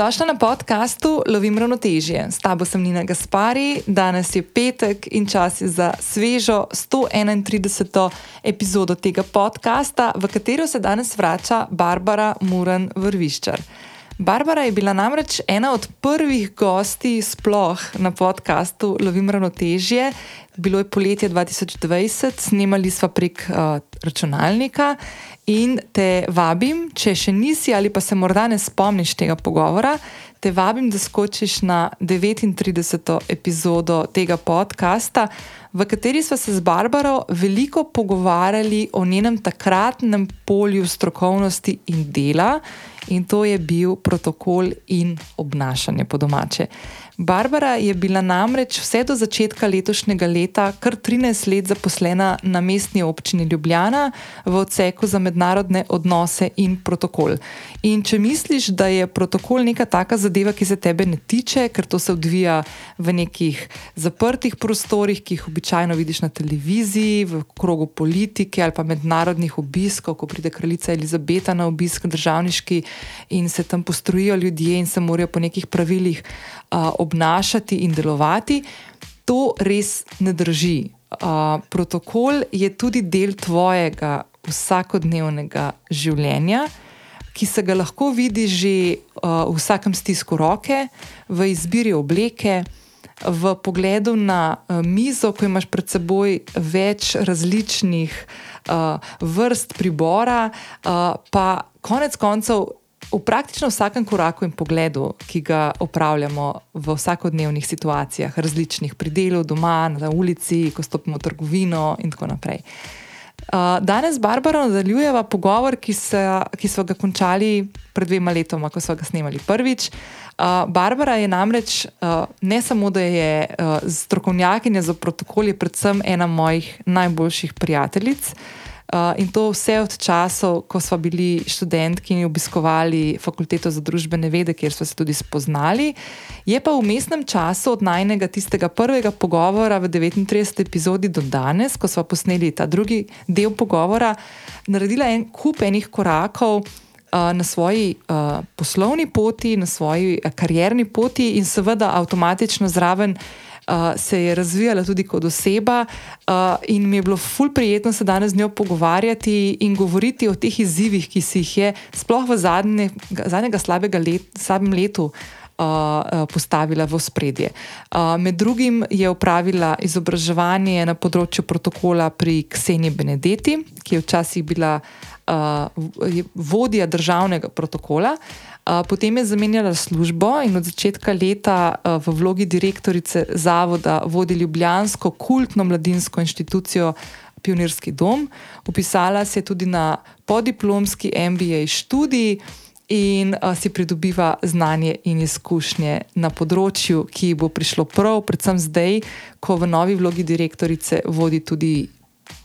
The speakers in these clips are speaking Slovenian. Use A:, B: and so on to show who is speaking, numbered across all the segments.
A: Dobrodošla na podkastu Lovim ravnotežje. S tabo sem Nina Gaspari, danes je petek in čas je za svežo 131. epizodo tega podcasta, v katero se danes vrača Barbara Muren Vrviščar. Barbara je bila namreč ena od prvih gosti sploh na podkastu Lovim ravnotežje. Bilo je poletje 2020, snemali smo prek uh, računalnika in te vabim, če še nisi ali pa se morda ne spomniš tega pogovora, te vabim, da skočiš na 39. epizodo tega podcasta, v kateri smo se z Barbaro veliko pogovarjali o njenem takratnem polju strokovnosti in dela in to je bil protokol in obnašanje po domače. Barbara je bila namreč vse do začetka letošnjega leta kar 13 let zaposlena na mestni občini Ljubljana v odseku za mednarodne odnose in protokol. In če misliš, da je protokol neka taka zadeva, ki se tebe ne tiče, ker to se odvija v nekih zaprtih prostorih, ki jih običajno vidiš na televiziji, v krogu politike ali pa mednarodnih obiskov, ko pride kraljica Elizabeta na obisk državniški in se tam postrojijo ljudje in se morajo po nekih pravilih obnašati in delovati, to res ne drži. Protokol je tudi del tvojega vsakodnevnega življenja, ki se ga lahko vidi že uh, v vsakem stisku roke, v izbiri obleke. V pogledu na uh, mizo, ko imaš pred seboj več različnih uh, vrst pribora, uh, pa konec koncev v praktično vsakem koraku in pogledu, ki ga opravljamo v vsakodnevnih situacijah, različnih pri delu, doma, na ulici, ko stopimo v trgovino in tako naprej. Uh, danes z Barbaro nadaljujeva pogovor, ki, se, ki smo ga končali pred dvema letoma, ko smo ga snemali prvič. Uh, Barbara je namreč uh, ne samo, da je uh, strokovnjakinja za protokol, je predvsem ena mojih najboljših prijateljic. Uh, Uh, in to vse od časov, ko smo bili študentki in obiskovali fakulteto za družbene vede, kjer smo se tudi spoznali. Je pa v mestnem času od najnega tistega prvega pogovora v 39. epizodi do danes, ko smo posneli ta drugi del pogovora, naredila en kup enih korakov. Na svoji uh, poslovni poti, na svoji uh, karjerni poti, in seveda, avtomatično zraven uh, se je razvijala tudi kot oseba, uh, in mi je bilo ful prijetno se danes z njo pogovarjati in govoriti o teh izzivih, ki si jih je sploh v zadnje, zadnjega slabega let, slabem letu. Postavila v spredje. Med drugim je upravila izobraževanje na področju protokola pri Kseniji Benedetti, ki je včasih bila vodja državnega protokola. Potem je zamenjala službo in od začetka leta v vlogi direktorice zavoda vodi Ljubljansko kultno mladinsko inštitucijo Pionirski dom. Upisala se je tudi na podiplomski MBA študij in si pridobiva znanje in izkušnje na področju, ki bo prišlo prav, predvsem zdaj, ko v novi vlogi direktorice vodi tudi.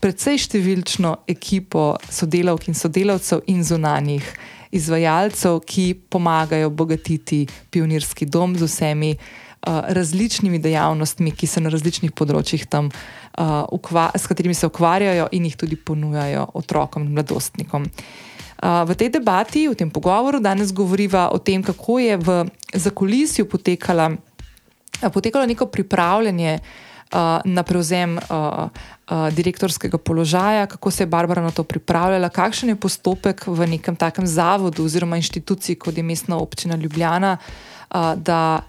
A: Predvsej številčno ekipo sodelavk in sodelavcev in zunanjih izvajalcev, ki pomagajo obogatiti pionirski dom z vsemi uh, različnimi dejavnostmi, ki so na različnih področjih tam, uh, s katerimi se ukvarjajo in jih tudi ponujajo otrokom in mladostnikom. Uh, v tej debati, v tem pogovoru, danes govoriva o tem, kako je v zakulisju potekala, potekalo neko pripravljanje uh, na prevzem. Direktorskega položaja, kako se je Barbara na to pripravljala, kakšen je postopek v nekem takem zavodu oziroma inštituciji, kot je mestna občina Ljubljana, uh, da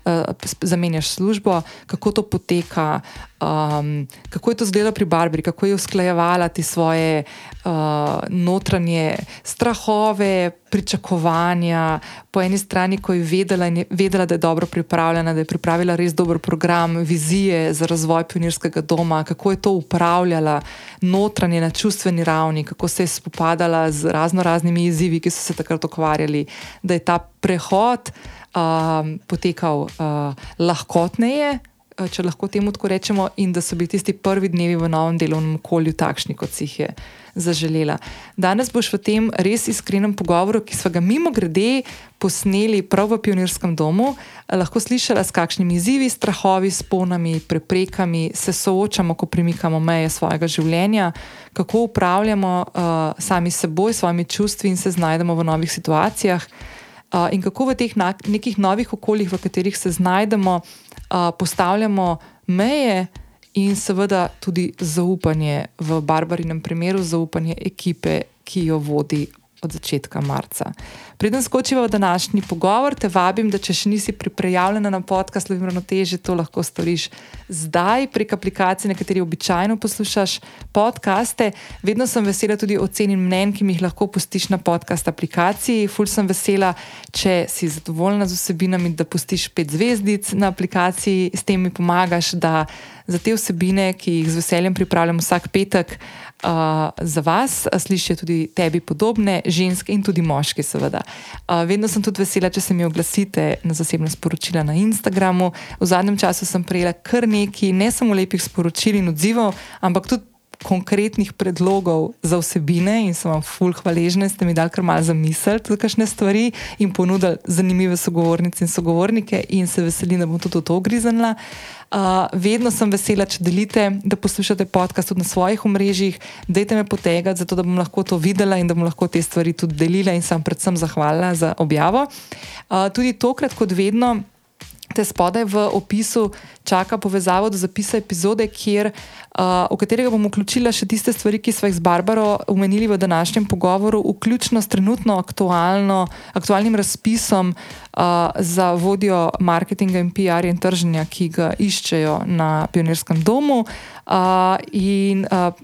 A: zamenjaš službo, kako to poteka, um, kako je to zdelo pri Barbari, kako je usklajevala te svoje uh, notranje strahove, pričakovanja. Po eni strani, ko je vedela, je vedela, da je dobro pripravljena, da je pripravila res dober program, vizije za razvoj pionirskega doma, kako je to upravljala notranje na čustveni ravni, kako se je spopadala z razno raznimi izzivi, ki so se takrat ukvarjali, da je ta prehod um, potekal uh, lahkotneje. Eh, če lahko temu tako rečemo, in da so bili tisti prvi dnevi v novem delovnem okolju takšni, kot si jih je zaželela. Danes boš v tem res iskrenem pogovoru, ki smo ga mimo grede posneli prav v Pionirskem domu, lahko slišala, s kakšnimi izzivi, strahovi, sponami, preprekami se soočamo, ko premikamo meje svojega življenja, kako upravljamo uh, sami seboj, svojimi čustvi in se znajdemo v novih situacijah. Uh, in kako v teh nekih novih okoljih, v katerih se znajdemo, uh, postavljamo meje in seveda tudi zaupanje, v barbarinem primeru, zaupanje ekipe, ki jo vodi od začetka marca. Preden skočiva v današnji pogovor, te vabim, da če še nisi prijavljena na podcast Lovim Ravnoteže, to lahko storiš zdaj prek aplikacije, na kateri običajno poslušaš podcaste. Vedno sem vesela tudi ocen in mnen, ki mi jih lahko pustiš na podcast aplikaciji. Ful sem vesela, če si zadovoljna z vsebinami, da pustiš pet zvezdic na aplikaciji, s tem mi pomagaš, da za te vsebine, ki jih z veseljem pripravljam vsak petek uh, za vas, slišijo tudi tebi podobne, ženske in tudi moški, seveda. Uh, vedno sem tudi vesela, če se mi oglasite na zasebna sporočila na Instagramu. V zadnjem času sem prejela kar nekaj, ne samo lepih sporočil in odzivov, ampak tudi. Konkretnih predlogov za vsebine, in sem vam ful hvaležna, ste mi dali kar malo za misel, tudi kakšne stvari in ponudili zanimive sogovornice in sogovornike, in se veselim, da bom tudi to griznila. Uh, Uh, vedno sem vesela, če delite, da poslušate podcast tudi na svojih omrežjih. Dajte me potegati, zato da bom lahko to videla in da bom lahko te stvari tudi delila in sem predvsem zahvalna za objavo. Uh, tudi tokrat, kot vedno, te spodaj v opisu čaka povezavo do zapisa epizode, kjer, uh, v katerega bom vključila še tiste stvari, ki smo jih z Barbaro omenili v današnjem pogovoru, vključno s trenutno aktualnim razpisom uh, za vodjo marketinga in PR in trženja, ki ga iščejo na Pionirskem domu. Uh, in uh,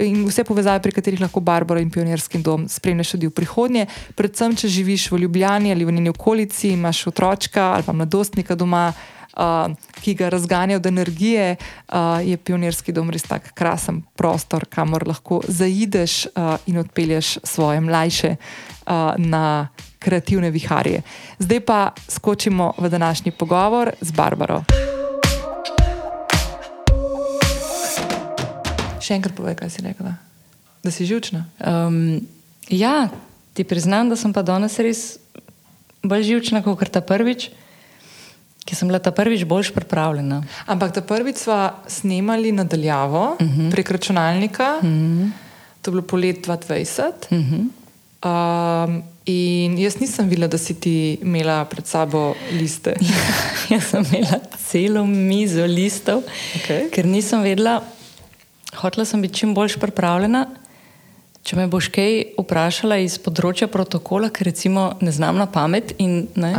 A: in vse povezave, pri katerih lahko Barbara in Pionirski dom spremljaš tudi v prihodnje. Predvsem, če živiš v Ljubljani ali v njeni okolici, imaš otročka ali pa mladostnika doma, uh, ki ga razganja od energije, uh, je Pionirski dom res tak krasen prostor, kamor lahko zaideš uh, in odpelješ svoje mlajše uh, na kreativne viharje. Zdaj pa skočimo v današnji pogovor z Barbaro. Še enkrat povej, kaj si rekla. Da si živčna. Um,
B: ja, ti priznam, da sem pa danes res bolj živčna kot ta prvič, ki sem bila ta prvič bolj pripravljena.
A: Ampak ta prvič smo snemali nadaljavo uh mhm. -huh. prek računalnika, uh mhm. -huh. to je bilo polet 2020. Uh -huh. um, in jaz nisem videla, da si ti imela pred sabo liste.
B: Ja, jaz sem imela celo mizo listov, okay. ker nisem vedela. Hotela sem biti čim bolj pripravljena. Če me boš kaj vprašala iz področja protokola, ker recimo ne znam na pamet in ne,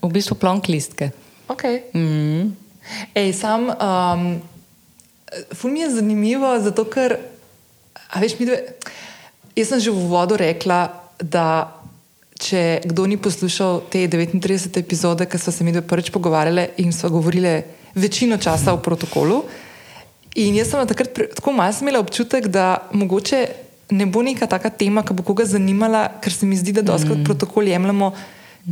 B: v bistvu plonk listke.
A: Okay. Mm. Ej, sam, um, ful mi je zanimivo, zato ker, veš, mi dve, jaz sem že v vodu rekla, da če kdo ni poslušal te 39 epizode, ki smo se mi dve prvič pogovarjali in smo govorili večino časa o protokolu. In jaz sem takrat tako malo imela občutek, da mogoče ne bo neka taka tema, ki bo koga zanimala, ker se mi zdi, da doskrat mm. protokol jemljemo.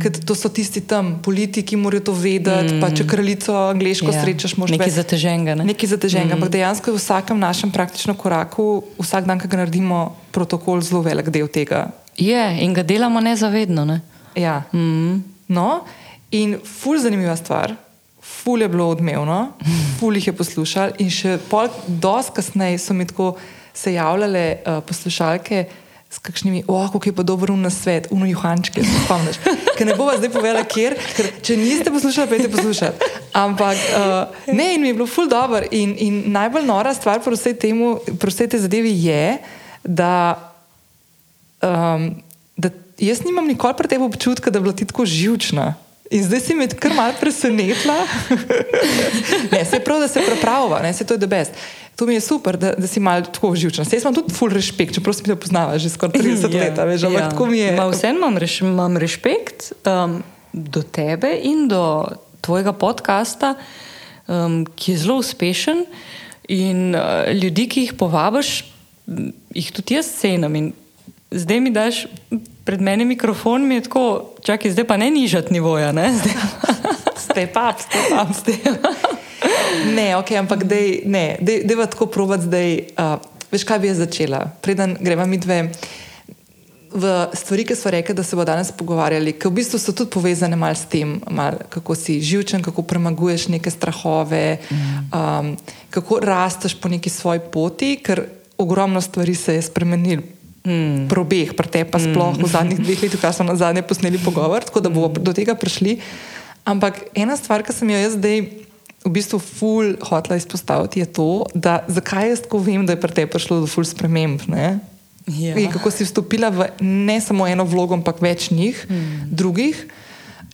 A: Ker to so tisti tam, politiki morajo to vedeti. Mm. Pa če kraljico angliško. Ja. srečaš, moraš
B: nekaj zateženega. Ne?
A: Nekaj zateženega. Ampak mm. dejansko je v vsakem našem praktičnem koraku, vsak dan, ki ga naredimo, protokol zelo velik del tega.
B: Je in ga delamo nezavedno. Ne?
A: Ja. Mm. No, in ful zanimiva stvar ful je bilo odmevno, ful jih je poslušal. In še pol, dosti kasneje so mi tako se javljale uh, poslušalke. S kakšnimi, oh, kako je pa dobro na svet, uno juhančke, se spomniš. Ker ne bo vas zdaj povedala, kjer, ker če niste poslušali, pejte poslušati. Ampak uh, ne, in mi je bilo ful dobro. In, in najbolj nora stvar pri vsej, temu, pri vsej tej zadevi je, da, um, da jaz nimam nikoli pri tebi občutka, da je bila ti tako živčna. In zdaj si me kar malo presenetila. ne, se pravi, da se prepravlja, ne se to je the best. To mi je super, da, da si malo tako živčen. Jaz imam tudi full respekt, čeprav sem te poznala že skoraj 30 ja, let. Veš, ja. tako mi je.
B: Vseeno imam, reš, imam respekt um, do tebe in do tvojega podcasta, um, ki je zelo uspešen. In uh, ljudi, ki jih povabiš, jih tudi jaz cenim zdaj mi daš pred meni mikrofon, mi je tako, čakaj, zdaj pa ne nižati nivoja.
A: Ste pa, ste pa, ste pa. Ne, ok, ampak dej, ne, dej, dej tako provat zdaj. Uh, veš, kaj bi jaz začela? Preden greva mi dve. V stvari, ki smo rekli, da se bomo danes pogovarjali, ki v bistvu so tudi povezane malo s tem, mal, kako si živčen, kako premaguješ neke strahove, mm. um, kako rasteš po neki svoji poti, ker ogromno stvari se je spremenilo Mm. Probeh, pri tebi pa sploh mm. v zadnjih dveh letih, kar smo na zadnje posneli pogovor, tako da bomo do tega prišli. Ampak ena stvar, ki sem jo jaz zdaj v bistvu ful hotla izpostaviti, je to, da zakaj jaz tako vem, da je pri tebi prišlo do ful sprememb. Ja. Kako si vstopila v ne samo eno vlogo, ampak več njih, mm. drugih,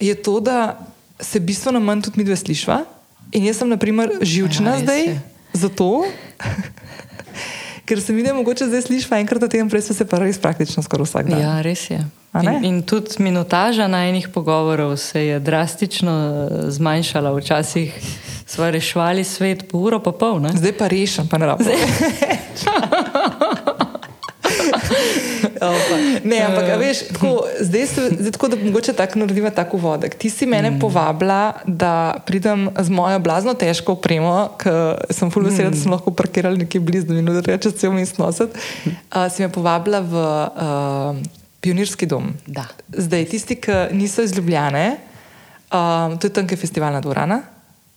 A: je to, da se bistveno manj tudi mi dve slišva. In jaz sem, na primer, živčna ja, zdaj, zato. Ker se mi ne mogoče zdaj slišiš, enkrat na teden, prej se pa res praktično skoraj vsak dan.
B: Ja, res je. In, in tudi minutaža na enih pogovorov se je drastično eh, zmanjšala. Včasih smo rešvali svet po uro, pa pol. Ne?
A: Zdaj pa rešim, pa ne rabim. ne, ampak veš, tako, zdaj zdaj tako, da mogoče tako naredim tako vodek. Ti si mene mm. povabila, da pridem z mojo blazno težko opremo, ker sem full vesela, mm. da sem lahko parkirala nekje blizu in da reče cel mest nositi. Uh, si me povabila v uh, pionirski dom.
B: Da.
A: Zdaj, tisti, ki niso izljubljene, um, to je tam, ki je festivalna dvorana.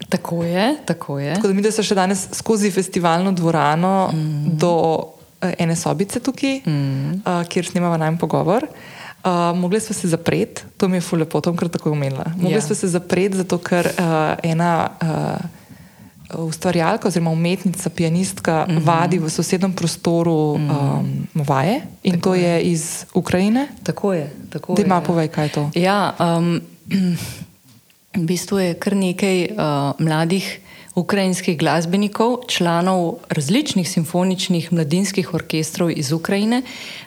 B: Tako je, tako je.
A: Tako da mi, da se še danes skozi festivalno dvorano mm. do Eh, ene sobice tukaj, mm. uh, kjer snimamo najmanj pogovor. Uh, mogli smo se zapreti, to mi je fulje potom, ker tako je umela. Mogli yeah. smo se zapreti, zato ker uh, ena uh, ustvarjalka oziroma umetnica, pianistka mm -hmm. vadi v sosednjem prostoru mm. um, vaje in tako to je. je iz Ukrajine.
B: Tako je. Tako
A: da ima ja. povej, kaj je to.
B: Ja, um, v bistvu je kar nekaj uh, mladih ukrajinskih glasbenikov, članov različnih simfoničnih mladinskih orkestrov iz Ukrajine,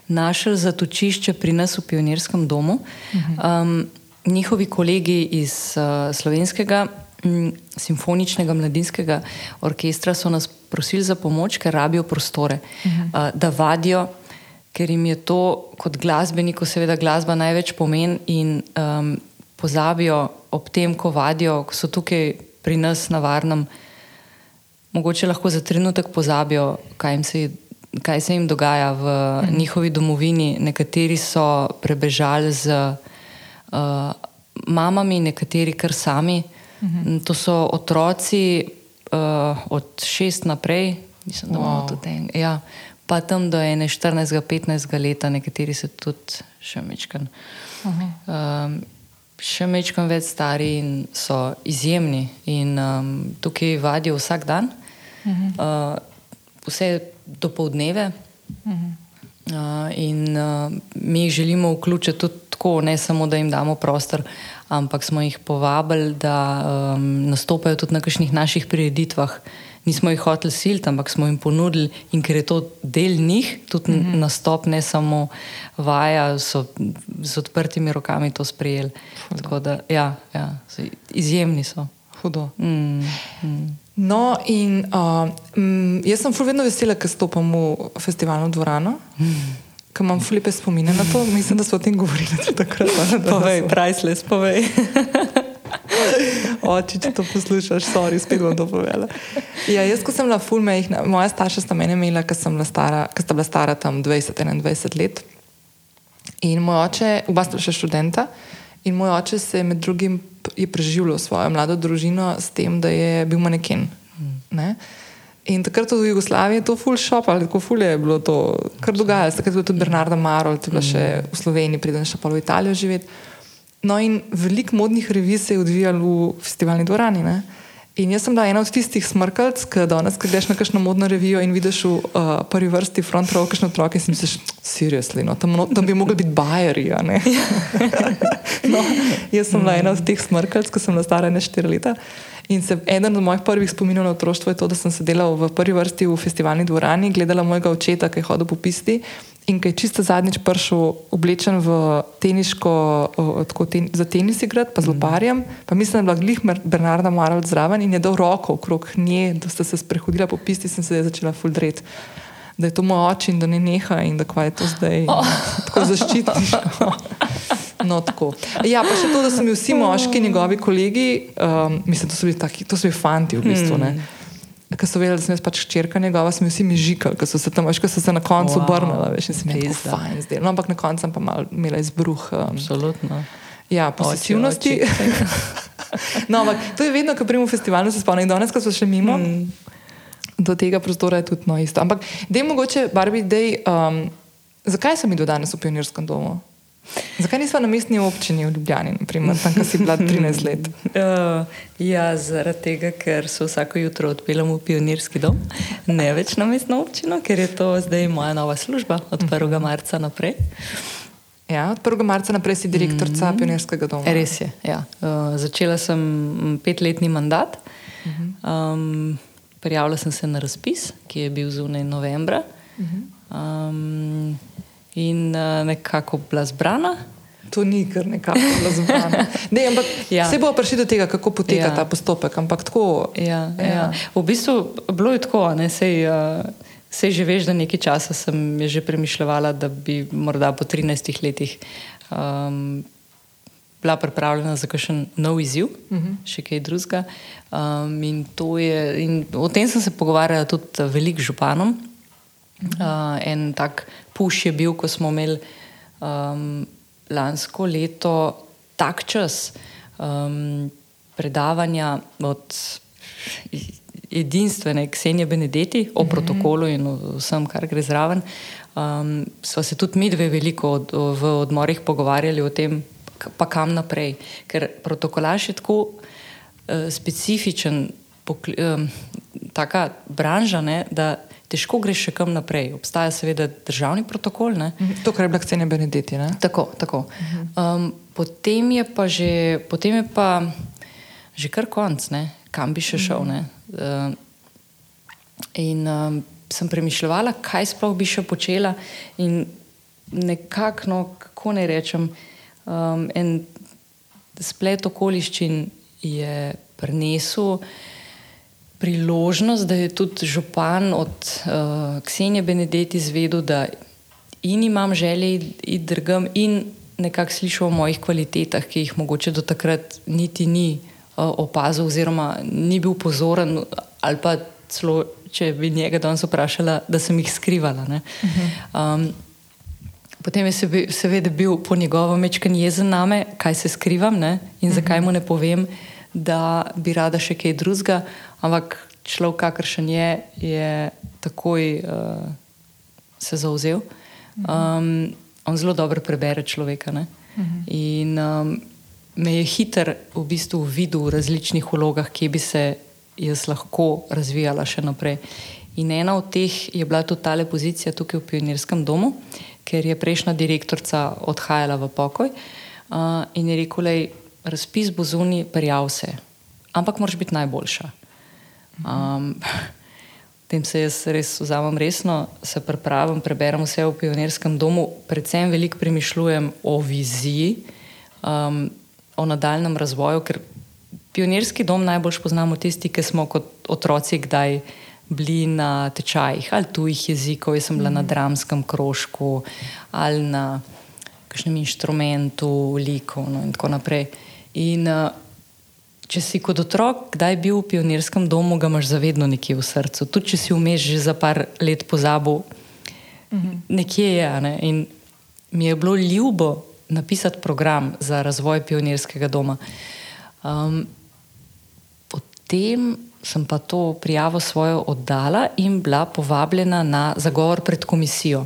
B: našli zatočišče pri nas v Pionirskem domu. Um, njihovi kolegi iz uh, slovenskega um, simfoničnega mladinskega orkestra so nas prosili za pomoč, ker rabijo prostore, uh -huh. uh, da vadijo. Ker jim je to kot glasbeniku, seveda, glasba največ pomen, in um, pozabijo ob tem, ko vadijo, ko so tukaj pri nas na varnem, mogoče lahko za trenutek pozabijo, kaj, se, kaj se jim dogaja v mhm. njihovi domovini. Nekateri so prebežali z uh, mamami, nekateri kar sami. Mhm. To so otroci uh, od šest naprej, mislim, da imamo wow. tudi en. Ja, pa tam do ene 14-15 let, nekateri se tudi še mečkan. Uh -huh. um, še mečkam več stari in so izjemni. In um, tukaj vadijo vsak dan, uh -huh. uh, vse do povdneve. Uh -huh. uh, in uh, mi jih želimo vključiti tudi tako, ne samo da jim damo prostor, ampak smo jih povabili, da um, nastopajo tudi na kakšnih naših prireditvah. Nismo jih hoteli siliti, ampak smo jim ponudili, in ker je to del njih, tudi mm -hmm. nastop, ne samo vaja, so z odprtimi rokami to sprejeli. Da, ja, ja, so, izjemni so.
A: Hudo. Mm, mm. No, in uh, jaz sem vedno vesela, ker stopim v festivalno dvorano. Mm. Ker imam flipe spomine na to, mislim, da smo o tem govorili tudi takrat.
B: Povej, priceless, povej.
A: Oči, če to poslušaš, sorry, spet bom to povedala. Ja, jaz, ko sem bila fulme, moja starša sta mene imela, ker sem bila stara, ker sta bila stara tam 20-21 let. In moj oče, oba sta še študenta, in moj oče se je med drugim je preživljal svojo mlado družino s tem, da je bil maneken. Ne? In takrat v Jugoslaviji je to full shop, ali tako full je bilo to, kar dogaja. Takrat je bilo tudi Bernarda Maro, tudi mm. še v Sloveniji, pridem še pa v Italijo živeti. No, in veliko modnih revij se je odvijalo v festivalni dvorani. Ne? In jaz sem bila ena od tistih smrkavc, ki danes, ko greš na kakšno modno revijo in vidiš v uh, prvi vrsti front row, kakšno otroke, si misliš, seriously, no, tam, no, tam bi mogli biti bajeri. no, jaz sem bila ena od teh smrkavc, ko sem bila stara ne štiri leta. In se, eden od mojih prvih spominov na otroštvo je to, da sem sedela v prvi vrsti v festivalni dvorani, gledala mojega očeta, ki je hodil po pisti in ki je čisto zadnjič prišel oblečen v teniško, tako ten, za tenis igrati, pa z loparjem. Pa mislim, da je bila glih Bernarda Marald zraven in je dal roko okrog nje, da sta se sprehodila po pisti in sem se začela fuldret. Da je to moj oče in da ne neha in da kva je to zdaj oh. tako zaščititi. No, ja, pa še to, da so mi vsi moški, njegovi kolegi, um, mislim, to so bili taki, to so bili fanti v bistvu. Mm. Ker so vedeli, da sem jaz pač črka njegova, smo vsi mi žikali, ker so se tam, ko so se na koncu wow. obrnili, veš, in se mi je zelo fajn zdelo. No, ampak na koncu sem pa mal imela izbruh.
B: Um, Absolutno.
A: Ja, posebnosti. no, ampak to je vedno, ko primemo festival, se spomnim, danes, ko so še mimo. Mm. Do tega prostora je tudi no isto. Ampak, da je mogoče, Barbie, da je. Um, Zakaj sem bil danes v pionirskem domu? Zakaj nismo na mestni občini v Ljubljani, naprimer, tam, kjer si bila 13 let?
B: Uh, ja, zaradi tega, ker se vsako jutro odpeljem v pionirski dom, ne več na mestno občino, ker je to zdaj moja nova služba od 1. marca naprej.
A: Ja, od 1. marca naprej si direktorica mm -hmm. pionirskega doma.
B: Res je. Ja. Uh, začela sem petletni mandat. Mm -hmm. um, prijavila sem se na razpis, ki je bil zunaj novembra. Mm -hmm. um, in uh, nekako bila zbrana.
A: To ni kar nekako bilo zbrano. Ne, ampak ja. se bo prišli do tega, kako poteka ja. ta postopek. Ampak tako.
B: Ja, ja. Ja. V bistvu bilo je tako, ne sej. Uh, Sej že veš, da nekaj časa sem že premišljala, da bi morda po 13 letih um, bila pripravljena za kakšen nov izziv, uh mhm. -huh. še kaj drugega. Um, in, in o tem sem se pogovarjala tudi veliko županom. Uh -huh. uh, en tak puš je bil, ko smo imeli um, lansko leto tak čas um, predavanja od edinstvene Ksenije Benedetti o mm -hmm. protokolu in vsem, kar gre zraven. Um, sva se tudi mi dve veliko od, v odmorih pogovarjali o tem, pa kam naprej. Ker protokolaš je tako uh, specifičen, pokli, um, taka branža, ne, da težko greš še kam naprej. Obstaja seveda državni protokol. Ne.
A: Mhm. To, kar je bila Ksenija Benedetti. Ne?
B: Tako, tako. -hmm. um, potem je pa že, potem je pa že kar konc, ne kam bi še šel. Uh, in um, sem premišljala, kaj sploh bi še počela, in nekako, no, kako naj rečem, um, en splet okoliščin je prinesel priložnost, da je tudi župan od uh, Ksenije Benedetti izvedel, da in imam želje iti drugam, in nekako slišal o mojih kvalitetah, ki jih mogoče do takrat niti ni. Eh, opazil, oziroma ni bil pozoren, ali pa celo, če bi njega danes vprašala, da sem jih skrivala. Um, potem je seveda bil po njegovem mečkan jezen name, kaj se skrivam ne? in zakaj mu ne povem, da bi rada še kaj drugega, ampak človek, kakršen je, je takoj uh, se zauzel. Um, on zelo dobro prebere človeka. In um, me je hiter v bistvu videl v različnih vlogah, kje bi se jaz lahko razvijala še naprej. In ena od teh je bila tudi ta pozicija tukaj v Pionirskem domu, ker je prejšnja direktorica odhajala v pokoj uh, in je rekel, da razpis bo zunaj, prijav se, ampak moraš biti najboljša. Um, tem se jaz res vzamem resno, se pripravim, preberem vse v Pionirskem domu, predvsem veliko premišljujem o viziji. Um, o nadaljem razvoju, ker pionirski dom najbolj poznamo tisti, ki smo kot otroci kdaj bili na tečajih ali tujih jezikov. Jaz sem bila mm. na mhm. dramskem krožku ali na kakšnem inštrumentu, liku no, in tako naprej. In, uh, Če si kot otrok kdaj bil v pionirskem domu, ga imaš zavedno nekje v srcu. Tudi če si vmeš že za par let pozabil, mm -hmm. nekje je. Ne? In mi je bilo ljubo napisati program za razvoj pionirskega doma. Um, potem sem pa to prijavo svojo oddala in bila povabljena na zagovor pred komisijo.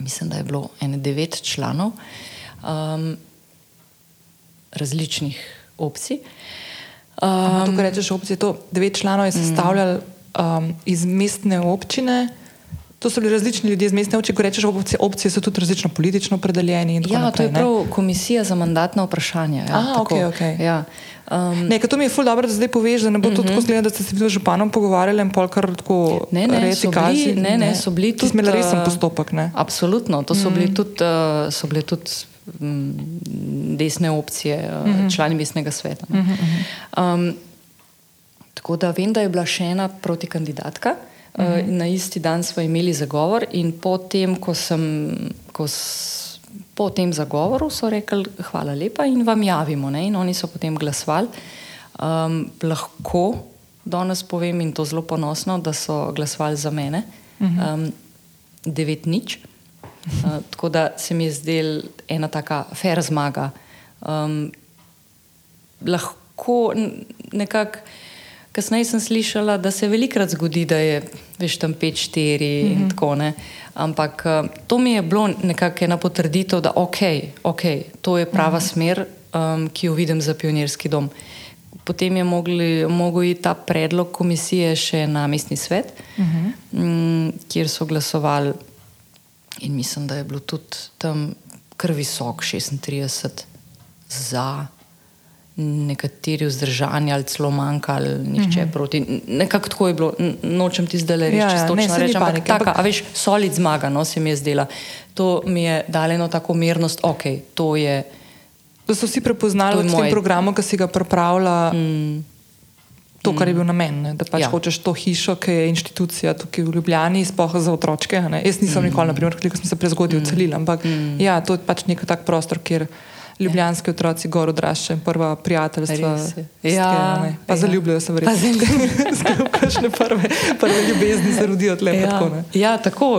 B: Mislim, da je bilo ene devet članov um, različnih opcij.
A: Um, Tukaj rečeš opcije, to devet članov je mm. sestavljalo um, iz mestne občine. To so bili različni ljudje z mestne oči, ko rečeš, opcije, opcije so tudi različno politično opredeljeni.
B: Ja,
A: naprej,
B: to je prav komisija za mandatna vprašanja. Ja,
A: Aha, okay, okay.
B: Ja.
A: Um, ne, to mi je ful dobro, da zdaj poveš, da ne bo uh -huh. to tako mhm. zgledalo, da ste se z županom pogovarjali in pol kar tako
B: ne, ne, reci, kazi. Ne, ne, so bili tudi.
A: Smeli resen uh, postopek, ne?
B: Absolutno, to so bili mm. tudi, uh, so bili tudi desne opcije, uh, mm -hmm. člani mestnega sveta. Mm -hmm. um, tako da vem, da je bila še ena protikandidatka. Uh -huh. Na isti dan smo imeli zagovor, in potem, ko sem, ko s, po tem zagovoru, so rekli: Hvala lepa in vam javimo. Ne? In oni so potem glasovali. Um, lahko danes povem, in to zelo ponosno, da so glasovali za mene, um, devet nič. Uh, tako da se mi je zdela ena taka fair zmaga. Um, lahko nekako kasneje sem slišala, da se velikrat zgodi, da je veš tam 5-4 mm -hmm. in tako ne. Ampak uh, to mi je bilo nekako ena potrditev, da okay, ok, to je prava mm -hmm. smer, um, ki jo vidim za pionirski dom. Potem je mogel iti ta predlog komisije še na mestni svet, uh -huh. m, kjer so glasovali, in mislim, da je bilo tudi tam kar visok, 36 za, nekateri vzdržani ali celo manjkali, nihče uh -huh. proti. Nekako tako je bilo, nočem ti zdaj reči, ja, ja, točno reči, ampak tako, a veš, solid zmaga, no se mi je zdela. To mi je dalo eno tako mirnost, ok, to je.
A: Da so vsi prepoznali v tem programu, ki si ga pripravlja, mm. To, kar je bil namen. Ne? Da pač ja. hočeš to hišo, ki je institucija tukaj v Ljubljani, spoha za otroke. Jaz nisem mm. nikoli, naprimer, ko sem se prezgodil, mm. celil, ampak mm. ja, to je pač nek tak prostor, kjer ljubljanski otroci gor odraščajo, prva prijateljstva. Ja, pa ja. zaljubljajo se verjetno. Kakšne prve, prve ljubezni se rodijo tle.
B: Ja.
A: Tako,
B: ja, tako.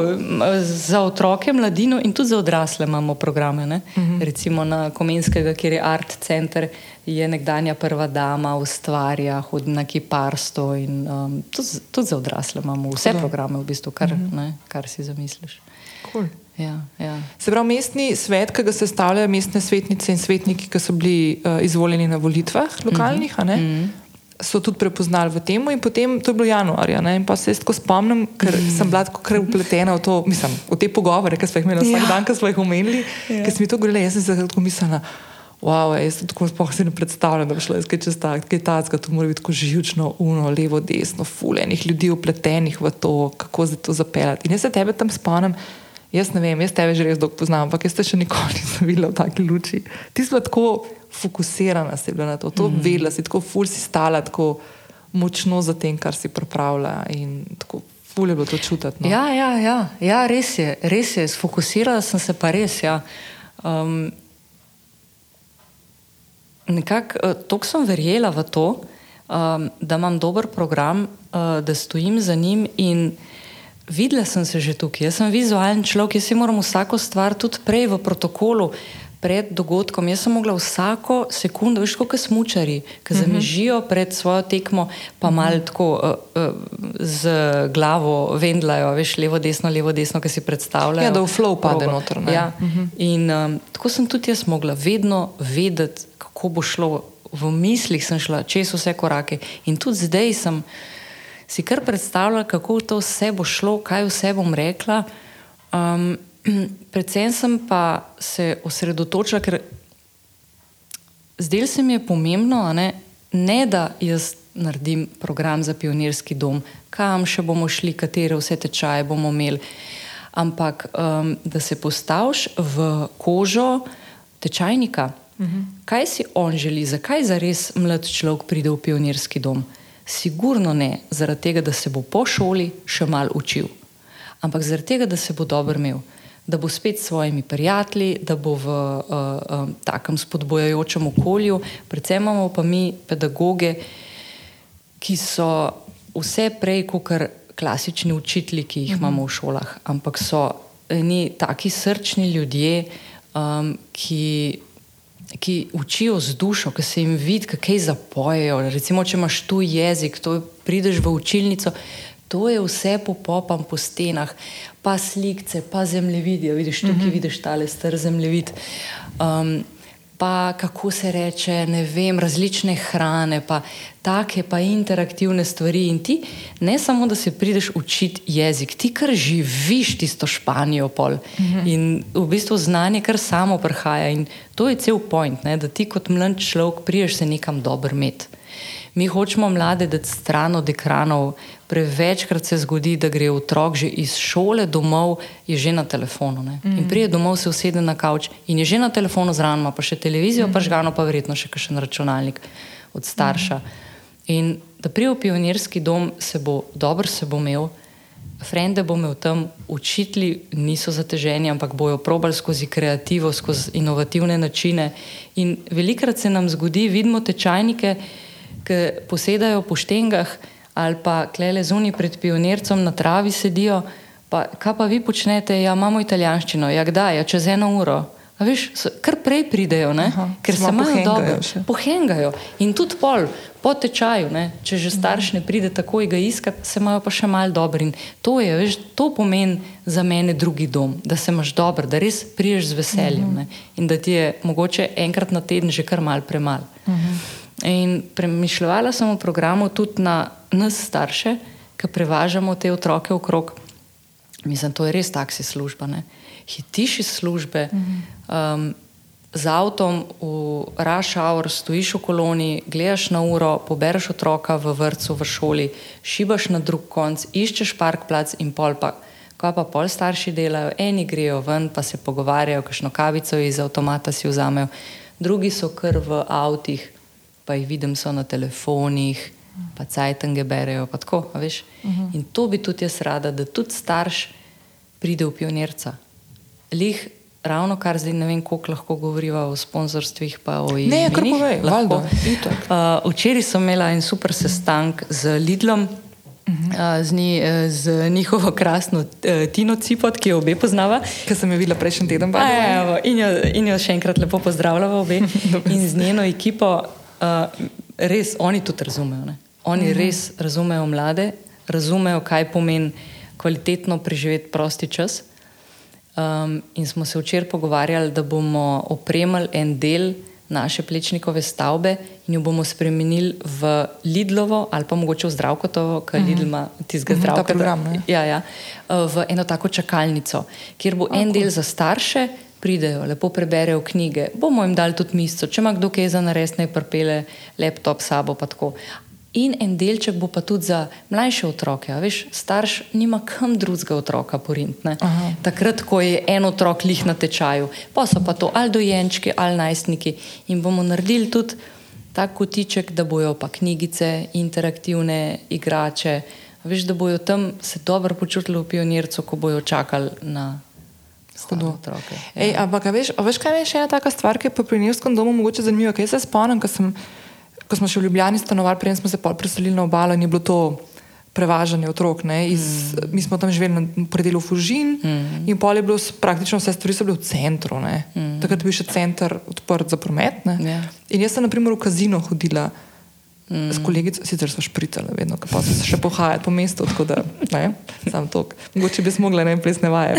B: Za otroke, mladino in tudi za odrasle imamo programe. Uh mhm. -huh. Recimo na Komenskega, kjer je Art Center, je nekdanja prva dama, ustvarja, hodi na kiparstvo in um, tudi, tudi za odrasle imamo vse Hudo. programe, v bistvu, kar, mhm. -huh. ne, kar si zamisliš.
A: Cool. Ja, ja. Se pravi, mestni svet, ki ga sestavljajo mestne svetnice in svetniki, ki so bili uh, izvoljeni na volitvah lokalnih, mm -hmm. so tudi prepoznali v tem. In potem to je bilo januarja. Ne? In pa se jaz tako spomnim, ker mm -hmm. sem bila tako upletena v, to, mislim, v te pogovore, ki smo jih imeli vsak ja. dan, ki smo jih omenili, ja. ker sem mi to govorila, jaz sem se tako mislila. Wow, jaz to tako sploh si ne predstavljam, da bi šlo nekaj čez tak, kaj tacka, to mora biti tako živčno, uno, levo, desno, fulejnih ljudi upletenih v to, kako se to zapeljati. In jaz se tebe tam spomnim, Jaz ne vem, jaz tebe že res dolgo poznam, ampak jaz te še nikoli nisem videla v taki luči. Ti si bila tako fokusirana na to, to mm vedela si, tako ful si stala tako močno za tem, kar si pripravila in tako ful je bilo to čutiti. No?
B: Ja, ja, ja, ja, res je, res je, sfokusirala sem se pa res. Ja. Um, Nekako uh, tako sem verjela v to, um, da imam dober program, uh, da stojim za njim in Videla sem se že tukaj, jaz sem vizualen človek, jaz si moram vsako stvar tudi prej v protokolu, pred dogodkom. Jaz sem mogla vsako sekundo, veš, kot smočari, ki mhm. zamižijo pred svojo tekmo, pa mhm. malo tako uh, uh, z glavo vendlajo, veš, levo, desno, levo, desno, ki si predstavljajo.
A: Ja, da v flow pade noter.
B: Ja. Mhm. In um, tako sem tudi jaz mogla vedno vedeti, kako bo šlo. V mislih sem šla čez vse korake in tudi zdaj sem si kar predstavljala, kako to vse bo šlo, kaj vse bom rekla. Um, predvsem sem pa se osredotočila, ker zdaj se mi je pomembno, ne, ne da jaz naredim program za pionirski dom, kam še bomo šli, katere vse tečaje bomo imeli, ampak um, da se postaviš v kožo tečajnika. Mhm. Kaj si on želi, zakaj za res mlad človek pride v pionirski dom? Sigurno ne zaradi tega, da se bo po šoli še mal učil, ampak zaradi tega, da se bo dobro imel, da bo spet s svojimi prijatelji, da bo v uh, uh, takem spodbojajočem okolju. Predvsem imamo pa mi pedagoge, ki so vse prej kot klasični učitelji, ki jih -huh. imamo v šolah, ampak so eni taki srčni ljudje, um, ki ki učijo z dušo, ki se jim vidi, kaj zapojejo. Recimo, če imaš tu jezik, to prideš v učilnico, to je vse popopam po stenah, pa slike, pa zemljevidi. Vidiš tukaj, mm -hmm. vidiš tale star zemljevid. Um, pa kako se reče, ne vem, različne hrane, pa take pa interaktivne stvari. In ti ne samo, da se prideš učiti jezik, ti kar živiš tisto Španijo pol. Mhm. In v bistvu znanje kar samo prihaja. In to je cel point, ne? da ti kot mlad človek priješ se nekam dobro imeti. Mi hočemo mlade dati stran od ekranov. Prevečkrat se zgodi, da gre otrok že iz šole domov, je že na telefonu. Mm. In prije domov se usede na kavč in je že na telefonu zraven, pa še televizijo, mm. pa žgano, pa verjetno še kakšen računalnik od starša. Mm. In da prije v pionirski dom se bo dobro se bo imel, frende bo imel tam, učitelji niso zateženi, ampak bojo probali skozi kreativo, skozi inovativne načine. In velikrat se nam zgodi, vidimo tečajnike ki posedajo po štengah ali pa klele zunaj pred pionircem na travi sedijo. Pa, kaj pa vi počnete? Ja, imamo italijanščino, ja, kdaj, ja, čez eno uro. A veš, so, kar prej pridejo, ne,
A: Aha,
B: ker
A: se
B: imajo dobro.
A: še.
B: Pohengajo. In tudi pol, po tečaju, ne, če že starš ne pride takoj ga iskati, se imajo pa še malo dobro. In to, je, veš, to pomeni za mene drugi dom, da se imaš dobro, da res priješ z veseljem ne, in da ti je mogoče enkrat na teden že kar mal premalo. In premišljala sem o programu tudi na nas starše, ki prevažamo te otroke okrog. Mislim, to je res taksi služba. Ne? Hitiš iz službe, um, z avtom v rush hour stojiš v koloni, gledaš na uro, pobereš otroka v vrtu, v šoli, šibaš na drug konc, iščeš parkplac in pol pa. Kaj pa pol starši delajo, eni grejo ven, pa se pogovarjajo, kakšno kavico iz avtomata si vzamejo, drugi so kar v avtih, pa jih vidim, so na telefonih, pa cajtange berejo. Pa tako, veš. In to bi tudi jaz rada, da tudi starš pride v pionirca. Lih, ravno kar zdaj ne vem, koliko lahko govoriva o sponzorstvih, pa o imenih.
A: Ne, kar povej,
B: lahko. Uh, včeraj sem imela en super sestank z Lidlom. Uh, z, ni, eh, z njihovo krasno uh, Tino Cipot, ki jo obe poznava.
A: Ki sem jo videla prejšnji teden.
B: A, evo, in, jo, in jo še enkrat lepo pozdravljamo, obe. in z njeno ekipo, uh, res oni tudi razumejo. Ne? Oni uh -huh. res razumejo mlade, razumejo, kaj pomeni kvalitetno preživeti prosti čas. Um, in smo se včeraj pogovarjali, da bomo opremili en del naše plečnikove stavbe in jo bomo spremenili v Lidlovo ali pa mogoče v Zdravkotovo, ker uh -huh. Lidl ima tistega
A: Mhm, ta
B: zdravka.
A: program, ne?
B: Ja, ja, uh, v eno tako čakalnico, kjer bo en del za starše, pridejo, lepo preberejo knjige, bomo jim dali tudi misto, če ima kdo kaj za nares, naj prpele laptop sabo. pa tako. In en delček bo pa tudi za mlajše otroke. a Veš, starš nima kam drugega otroka porintne. Takrat, ko je en otrok lih na tečaju, pa so pa to ali dojenčki ali najstniki. In bomo naredili tudi tak kotiček, da bojo pa knjigice, interaktivne igrače. Veš, da bojo tam se dobro počutili v pionircu, ko bojo čakali na stare otroke.
A: Ej, ampak, veš, a veš, kaj je še ena taka stvar, ki je pa pri Nilskem domu mogoče zanimiva? Kaj se spomnim, ko, sem, ko smo še v Ljubljani stanovali, preden smo se preselili na obalo in je bilo to prevažanje otrok. Ne, iz, mm. Mi smo tam živeli na predelu Fužin mm. in pol je bilo praktično vse stvari so bile v centru. Mm. Takrat je bil še center odprt za promet. ne.
B: Ja.
A: In jaz sem naprimer v kazino hodila. Mm. S kolegico, sicer smo špricali, vedno, pa so se še pohajali po mestu, tako da ne, sam to. Mogoče bi smogla ne plesne vaje.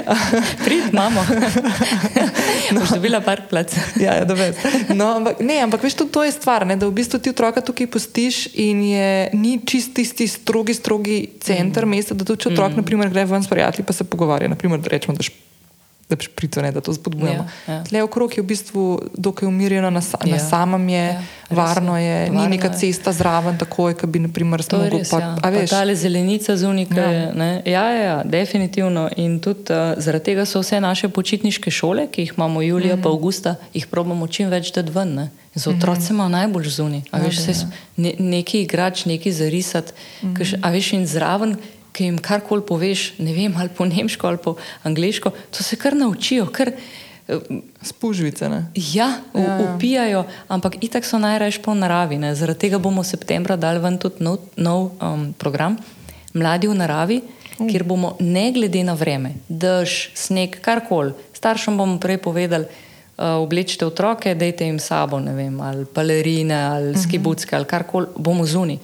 B: Prid, imamo. Boš dobila parkplac.
A: Ja, ja, da veš. No, ampak, ne, ampak veš, tudi to je stvar, ne, da v bistvu ti otroka tukaj pustiš in je, ni čist tisti strogi, strogi center mm. mesta, da tudi če otrok mm. gre ven s prijatelji, pa se pogovarja, naprimer, da rečemo, da, šp, da šprico ne, da to spodbujamo.
B: Ja, ja.
A: Tle okrog je v bistvu dokaj umirjeno, na, sa, ja. na samem je,
B: Ja, res
A: varno
B: je.
A: je,
B: Varno
A: ni neka
B: je.
A: cesta zraven, takoj, ki bi, naprimer,
B: je res, ja.
A: a veš,
B: Ta zelenica zunika.
A: Ja.
B: Ja. Ja, ja, ja, definitivno. In tudi uh, zaradi tega so vse naše počitniške šole, ki jih imamo julija, mm. pa avgusta, jih probamo čim več dati ven. Ne? In za otroci imajo najbolj zunaj.
A: Ja,
B: ne, neki igrač, neki zarisati, mm. kaš, a veš in zraven. Ki jim karkoli poveš, ne vem, ali po nemško ali po angliško, to se kar naučijo, kar eh,
A: spužvice. Ne?
B: Ja,
A: Ja, ja.
B: upijajo, ampak itak so najraje po naravi. Ne. Zaradi tega bomo v septembra dali ven tudi nov, nov um, program Mladi v naravi, uh. kjer bomo ne glede na vreme, dež, sneg, karkoli, staršem bomo prej povedali, uh, oblečite otroke, dajte jim sabo, ne vem, ali balerine, ali uh -huh. skibucke, ali karkoli, bomo zuni.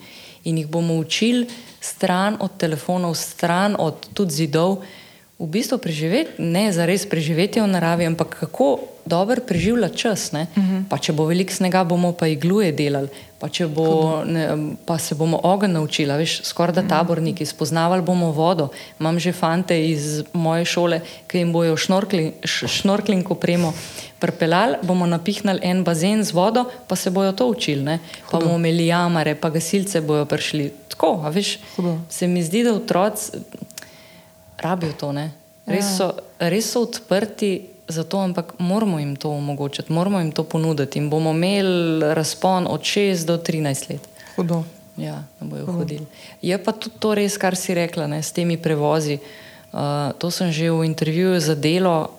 B: In jih bomo učili stran od telefonov, stran od tudi zidov, v bistvu preživeti, ne za res preživeti v naravi, ampak kako dobro preživljati čas. Uh -huh. Pa če bo veliko snega, bomo pa igluje delali, pa, bo, ne, pa se bomo ogenj naučili, veš, skoraj da taborniki, spoznavali bomo vodo. Imam že fante iz moje šole, ki jim bojo šnorkling, šnorkling opremo. Pripeljali bomo napihnili en bazen z vodo, pa se bojo to učili. Ne? Pa bomo imeli jamare, pa gasilce bojo prišli. Tako, veš,
A: Hudo.
B: se mi zdi, da otroci rabijo to. Ne? Res, so, res so odprti za to, ampak moramo jim to omogočiti, moramo jim to ponuditi in bomo imeli razpon od 6 do 13 let.
A: Hudo.
B: Ja, da bojo hodili. Je pa tudi to res, kar si rekla, ne, s temi prevozi. Uh, to sem že v intervjuju za delo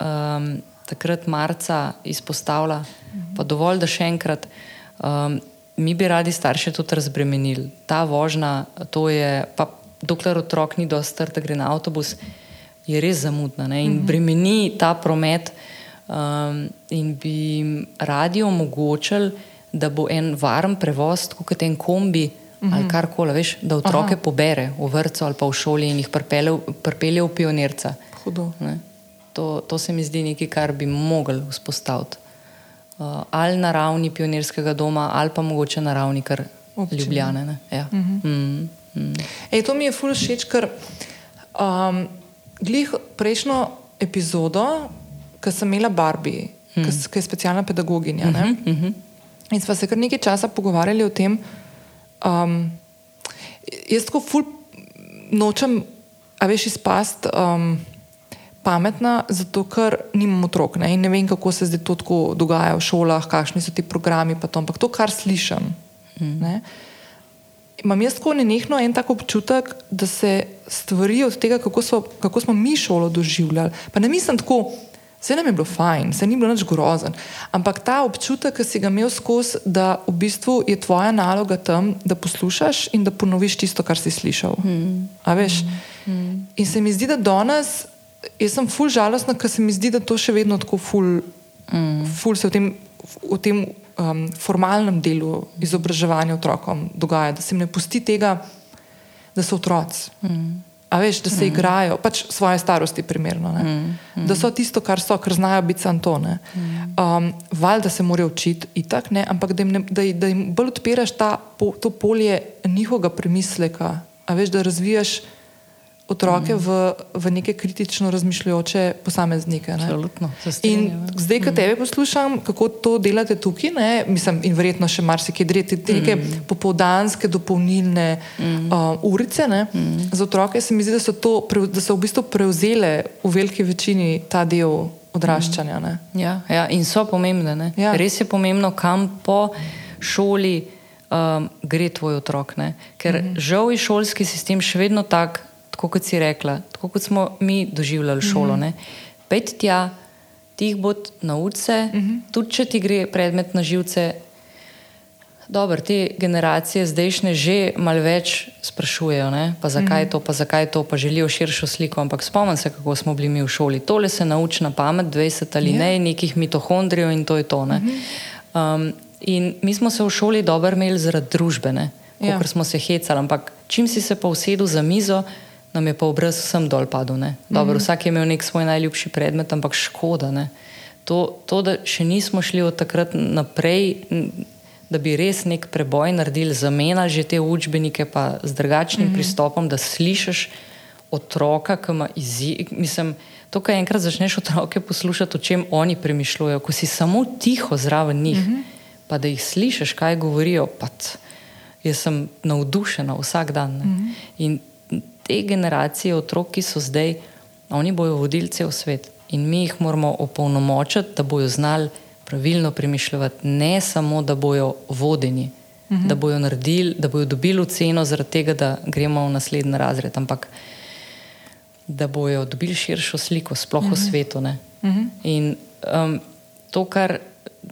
B: um, takrat marca izpostavila, pa dovolj, da še enkrat. Um, mi bi radi starše tudi razbremenili. Ta vožnja, to je, pa dokler otrok ni dosti star, da gre na avtobus, je res zamudna ne, in bremeni ta promet. um, in bi jim radi omogočili, da bo en varen prevoz, kot en kombi mm -hmm. ali karkoli, veš, da otroke Aha. pobere v vrtu ali pa v šoli in jih pripelje v pionirca. To, to se mi zdi nekaj, kar bi mogli vzpostaviti. Uh, ali na ravni pionirskega doma, ali pa mogoče na ravni kar Ljubljane. Ja. Mm -hmm. mm,
A: mm. Ej, to mi je fully všeč, ker um, glih prejšnjo epizodo, ki sem imela Barbie, mm. ki je specialna pedagoginja. Mm -hmm, mm -hmm. In smo se kar nekaj časa pogovarjali o tem, um, jaz tako ful nočem, a veš, izpast. Um, Pametna, zato ker nimam otrok ne? in ne vem, kako se zdaj to dogaja v šolah, kakšni so ti programi. To, ampak to, kar slišim, mm. imam jaz tako nenehno en tak občutek, da se stvari od tega, kako, so, kako smo mi šolo doživljali. Pa ne mislim tako, Vse nam je bilo fajn, vse ni bilo nič grozen. Ampak ta občutek, ki si ga imel skozi, da v bistvu je tvoja naloga tam, da poslušaš in da ponoviš tisto, kar si slišal. Mm. Mm. In se mi zdi, da danes, jaz sem ful žalostna, ker se mi zdi, da to še vedno tako ful, mm. ful se v tem, v tem um, formalnem delu izobraževanja otrokom dogaja, da se jim ne pusti tega, da so otroci. Mm. A veš, da se mm. igrajo, pač svoje starosti, primerno. Mm. Mm. Da so tisto, kar so, kar znajo biti santone. Mm. Um, Valjda se morajo učiti, itak, ne, ampak da jim, ne, da, da jim bolj odpiraš ta, po, to polje njihovega premisleka. A veš, da razvijaš otroke mm. v, v neke kritično razmišljajoče posameznike.
B: Absolutno.
A: In zdaj, ko mm. tebe poslušam, kako to delate tukaj, ne, mislim, in verjetno še marsikaj dreti, te neke mm. popoldanske, dopolnilne mm. uh, urice ne, mm. za otroke, se mi zdi, da so, to, da so v bistvu prevzele v veliki večini ta del odraščanja.
B: Ja, ja, in so pomembne. Ja. Res je pomembno, kam po šoli. Um, gre tvoj otrok. Ne? Ker mm -hmm. žal je šolski sistem še vedno tak, tako kot si rekla, tako kot smo mi doživljali šolo. Mm -hmm. Pet tja, ti jih bod nauči se, mm -hmm. tudi če ti gre predmet na živce. Dobro, te generacije zdajšnje že malo več sprašujejo, ne? pa zakaj mm -hmm. to, pa zakaj to, pa želijo širšo sliko. Ampak spomnim se, kako smo bili mi v šoli. Tole se nauči na pamet, 20 ali yeah. Ne, nekih mitohondrijev in to je to. Mm -hmm. um, in mi smo se v šoli dobro imeli zaradi družbene, ja. ker smo se hecali. Ampak čim si se pa usedel za mizo, nam je pa obraz vsem dol padel. Dobro, mm -hmm. Vsak je imel nek svoj najljubši predmet, ampak škoda. To, to, da še nismo šli od takrat naprej, da bi res nek preboj naredili, zamenjali že te učbenike, pa z drugačnim mm -hmm. pristopom, da slišiš otroka, ki ima izziv. Mislim, to, kar enkrat začneš otroke poslušati, o čem oni premišljujejo, ko si samo tiho zraven njih, mm -hmm. pa da jih slišiš, kaj govorijo. Jaz sem navdušena vsak dan. Mm -hmm. In te generacije otrok, ki so zdaj, oni bojo vodili cel svet in mi jih moramo opolnomočiti, da bojo znali pravilno premišljati, ne samo, da bojo vodeni, mhm. da bojo naredili, da bojo dobili ceno zaradi tega, da gremo v naslednji razred, ampak da bojo dobili širšo sliko, sploh mhm. v svetu. Mhm. In um, to, kar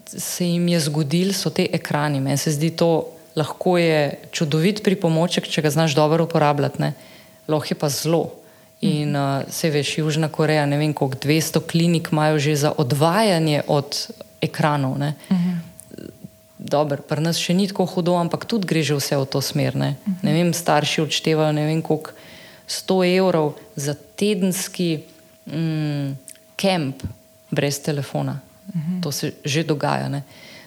B: se jim je zgodilo, so te ekrani. Meni se zdi to lahko je čudovit pripomoček, če ga znaš dobro uporabljati. Ne? Lahko je pa zelo. In uh, se veš, Južna Koreja, ne vem, koliko 200 klinik imajo že za odvajanje od ekranov. Ne? Uh -huh. Dober, pri nas še ni tako hudo, ampak tudi gre že vse v to smer. Ne, uh -huh. ne vem, starši odštevajo ne vem, koliko 100 evrov za tedenski mm, kemp brez telefona. Uh -huh. To se že dogaja. Ne?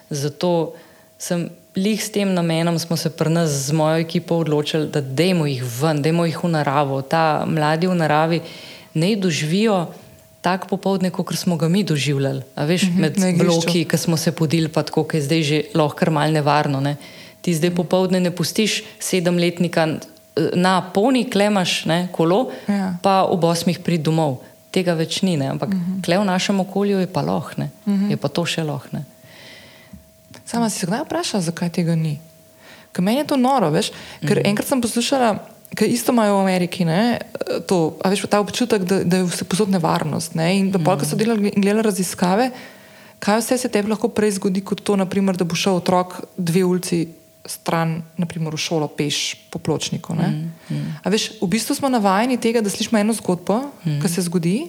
B: Zato sem lih s tem namenom smo se pri nas z mojo ekipo odločili, da dajmo jih ven, dajmo jih v naravo. Ta mladi v naravi ne doživijo tako popoldne, kot smo ga mi doživljali. A veš, mhm, med bloki, ki smo se podili, pa tako, ki je zdaj že lahko malo nevarno. Ne? Ti zdaj popoldne ne pustiš sedemletnika na poni, klemaš ne, kolo, ja. pa ob osmih prid domov. Tega več ni, ne? ampak uh mhm. -huh. kle v našem okolju je pa uh mhm. -huh. je pa to še lahko.
A: Sama si se kdaj vprašala, zakaj tega ni? Ker meni je to noro, veš? ker mm -hmm. enkrat sem poslušala, ker isto imajo v Ameriki, ne, to, veš, ta občutek, da, da je vse posod nevarnost. Ne, in da, mm -hmm. ko so delali, delali raziskave, kaj vse se tebi lahko prej zgodi, kot to, naprimer, da bo šel otrok dve ulici stran, naprimer v šolo, peš po pločniku. Mm -hmm. veš, v bistvu smo navajeni tega, da slišimo eno zgodbo, mm ki se zgodi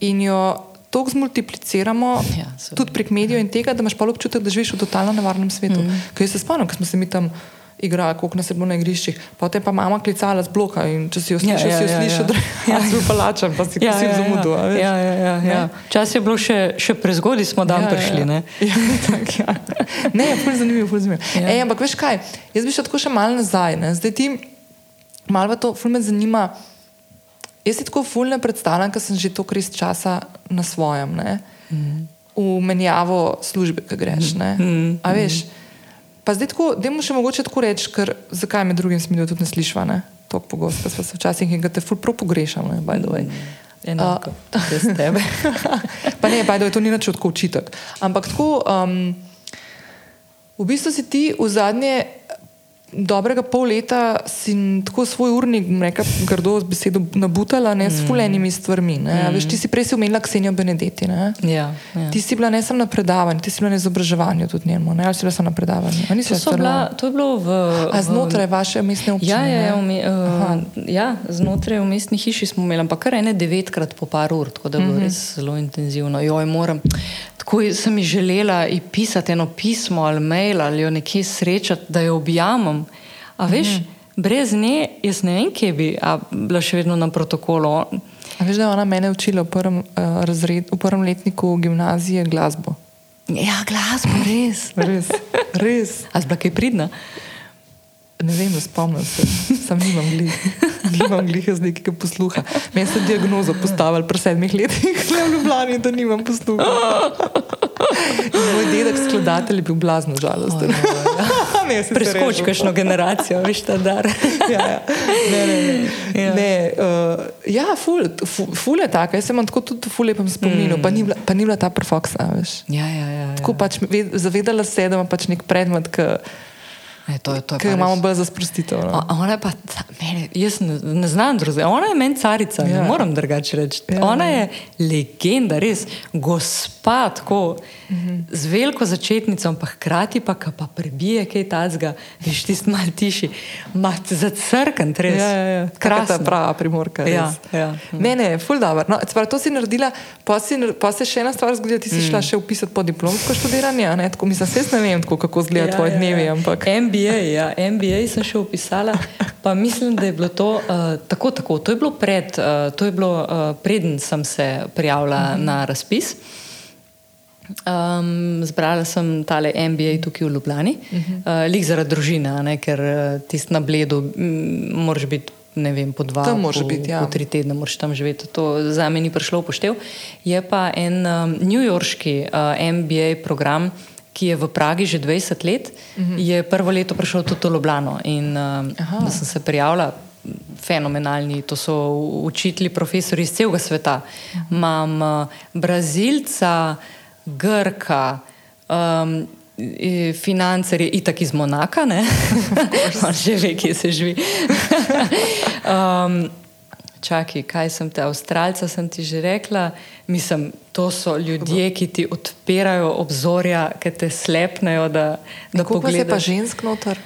A: in jo toliko zmultipliciramo,
B: Ja, seveda.
A: tudi prek medijev in tega, da imaš pa občutek, da živiš v totalno nevarnem svetu. Mm. Jaz se spomnim, ko smo se mi tam igrali, koliko nas je bilo na igriščih, potem pa mama klicala z bloka in če si jo
B: Ja,
A: slišal,
B: ja,
A: si jo
B: ja,
A: slišal,
B: ja.
A: da ja, si bil palačen, pa si ja, si v zamudu. a veš.
B: ja, ja, ja,
A: Ne?
B: ja. Čas je bilo še, še prezgodaj, smo dan
A: Ja,
B: prišli.
A: Ja,
B: ne?
A: ja. tak, ja. Ne, je ful zanimivo, ful zanimivo.
B: Ja.
A: Ja. Ej, ampak veš kaj, jaz bi šel tako še malo nazaj. Ne? Zdaj ti malo to, ful me zanima. Jaz si tako ful ne predstavljam, ker sem že toliko res časa na svojem, ne? v menjavo službe, ki greš. ne. A veš? Pa zdaj tako, da mu še mogoče tako reči, ker zakaj me drugim smilijo tudi ne slišva, ne? Tako pogosto, pa se včasih in ga te ful prav pogrešam, ne, by the way.
B: Enako, tudi jaz tebe.
A: pa ne, pa je to ni nič tako učitek. Ampak tako, um, v bistvu si ti v zadnje dobrega pol leta si tako svoj urnik, bom rekla, grdo z besedo nabutala, ne, s fulenimi stvarmi. Ne. Mm. Veš, ti si prej si omenila Ksenijo Benedetti. Ne.
B: Ja, ja.
A: Ti si bila ne samo na predavanju, ti si bila na izobraževanju tudi njemu, ne, ali si bila samo na predavanju.
B: To,
A: bila
B: to je bilo v.
A: A
B: v-
A: znotraj vaše mestne občine?
B: Ja, ja, ja, ume, uh, ja, znotraj v mestni hiši smo imeli, ampak kar ene devetkrat po par ur, tako da je bilo
A: Mhm.
B: res zelo intenzivno. Joj, moram, tako sem ji želela pisati eno pismo ali mail ali jo nekje srečati, da jo objamem. A veš,
A: Mhm.
B: brez nje, jaz ne vem, kje bi bila še vedno na protokolu.
A: A veš, da je ona mene učila v prvem, uh, razred, v prvem letniku gimnazije glasbo.
B: Ja, glasbo, res.
A: Res, res.
B: A zbla kaj pridna?
A: Ne vem, spomnim se, sam nimam glih, nimam glih z nekega posluha. Meni so diagnozo postavili pri sedmih letih le v Ljubljani, da nimam posluha. In moj dedek skladatelj je bil blazno žalosten. Ne, sicer
B: Preskoči
A: res.
B: kakšno generacijo, veš, ta dar.
A: ja, ja. Ne, ne, ne.
B: Ja.
A: Ne, uh, ja ful, ful, ful je taka, jaz sem imam tako tudi ful lepem spominu, mm. pa, ni bila, pa ni bila ta perfoksa, veš.
B: Ja, ja, ja. ja.
A: Tako pač ve- zavedala se, da ima pač nek predmet, ki
B: E, to, je- to je
A: ga imamo bolj za sprostitev. No.
B: Ona je pa, ta- mene, jaz ne, ne znam drugega. Ona je meni carica, ja.
A: Ja.
B: ne morem drugače reči.
A: Ja,
B: Ja, ona je legenda, res gospa, tako
A: Mhm.
B: z veliko začetnico, pa hkrati pa, ki pa prebije kaj tacga, veš, tisti mal tiši, mat za crkven, res.
A: Ja, ja, ja. Krasna prava primorka.
B: Ja,
A: res.
B: ja.
A: Ne, ne, ful dobro. No, sprav, to si naredila, pa, si, pa se še ena stvar zgodila, ti si mm. šla še upisati po diplomsko študiranje, ne? Tako, mislim, se ne vem, tako, kako izgleda ja, tvoje ja, dnevi, ja. ampak.
B: MBA, ja, MBA sem še upisala, pa mislim, da je bilo to uh, tako, tako. To je bilo, pred, uh, to je bilo uh, preden sem se prijavila uh -huh. na razpis. Um, zbrala sem tale MBA tukaj v Ljubljani, uh -huh. uh, lik zaradi družine, ne, ker uh, tisti na bledu mm, moraš biti. Ne vem, po dva, po,
A: biti, ja.
B: po tri tedne, moraš tam živeti. To za me ni prišlo v poštev. Je pa en um, newyorški uh, MBA program, ki je v Pragi že 20 let, uh -huh. je prvo leto prišel tudi v Ljubljano. In da sem se prijavila, fenomenalni, to so učitelji, profesori iz celega sveta. Imam uh, Brazilca, Grka. Um, Financer je itak iz Monaka, ne? on že ve, kje se živi. um, čakaj, kaj sem te, Avstralca sem ti že rekla. Mislim, to so ljudje, ki ti odpirajo obzorja, ki te slepnejo, da, da
A: vas je pa žensk noter?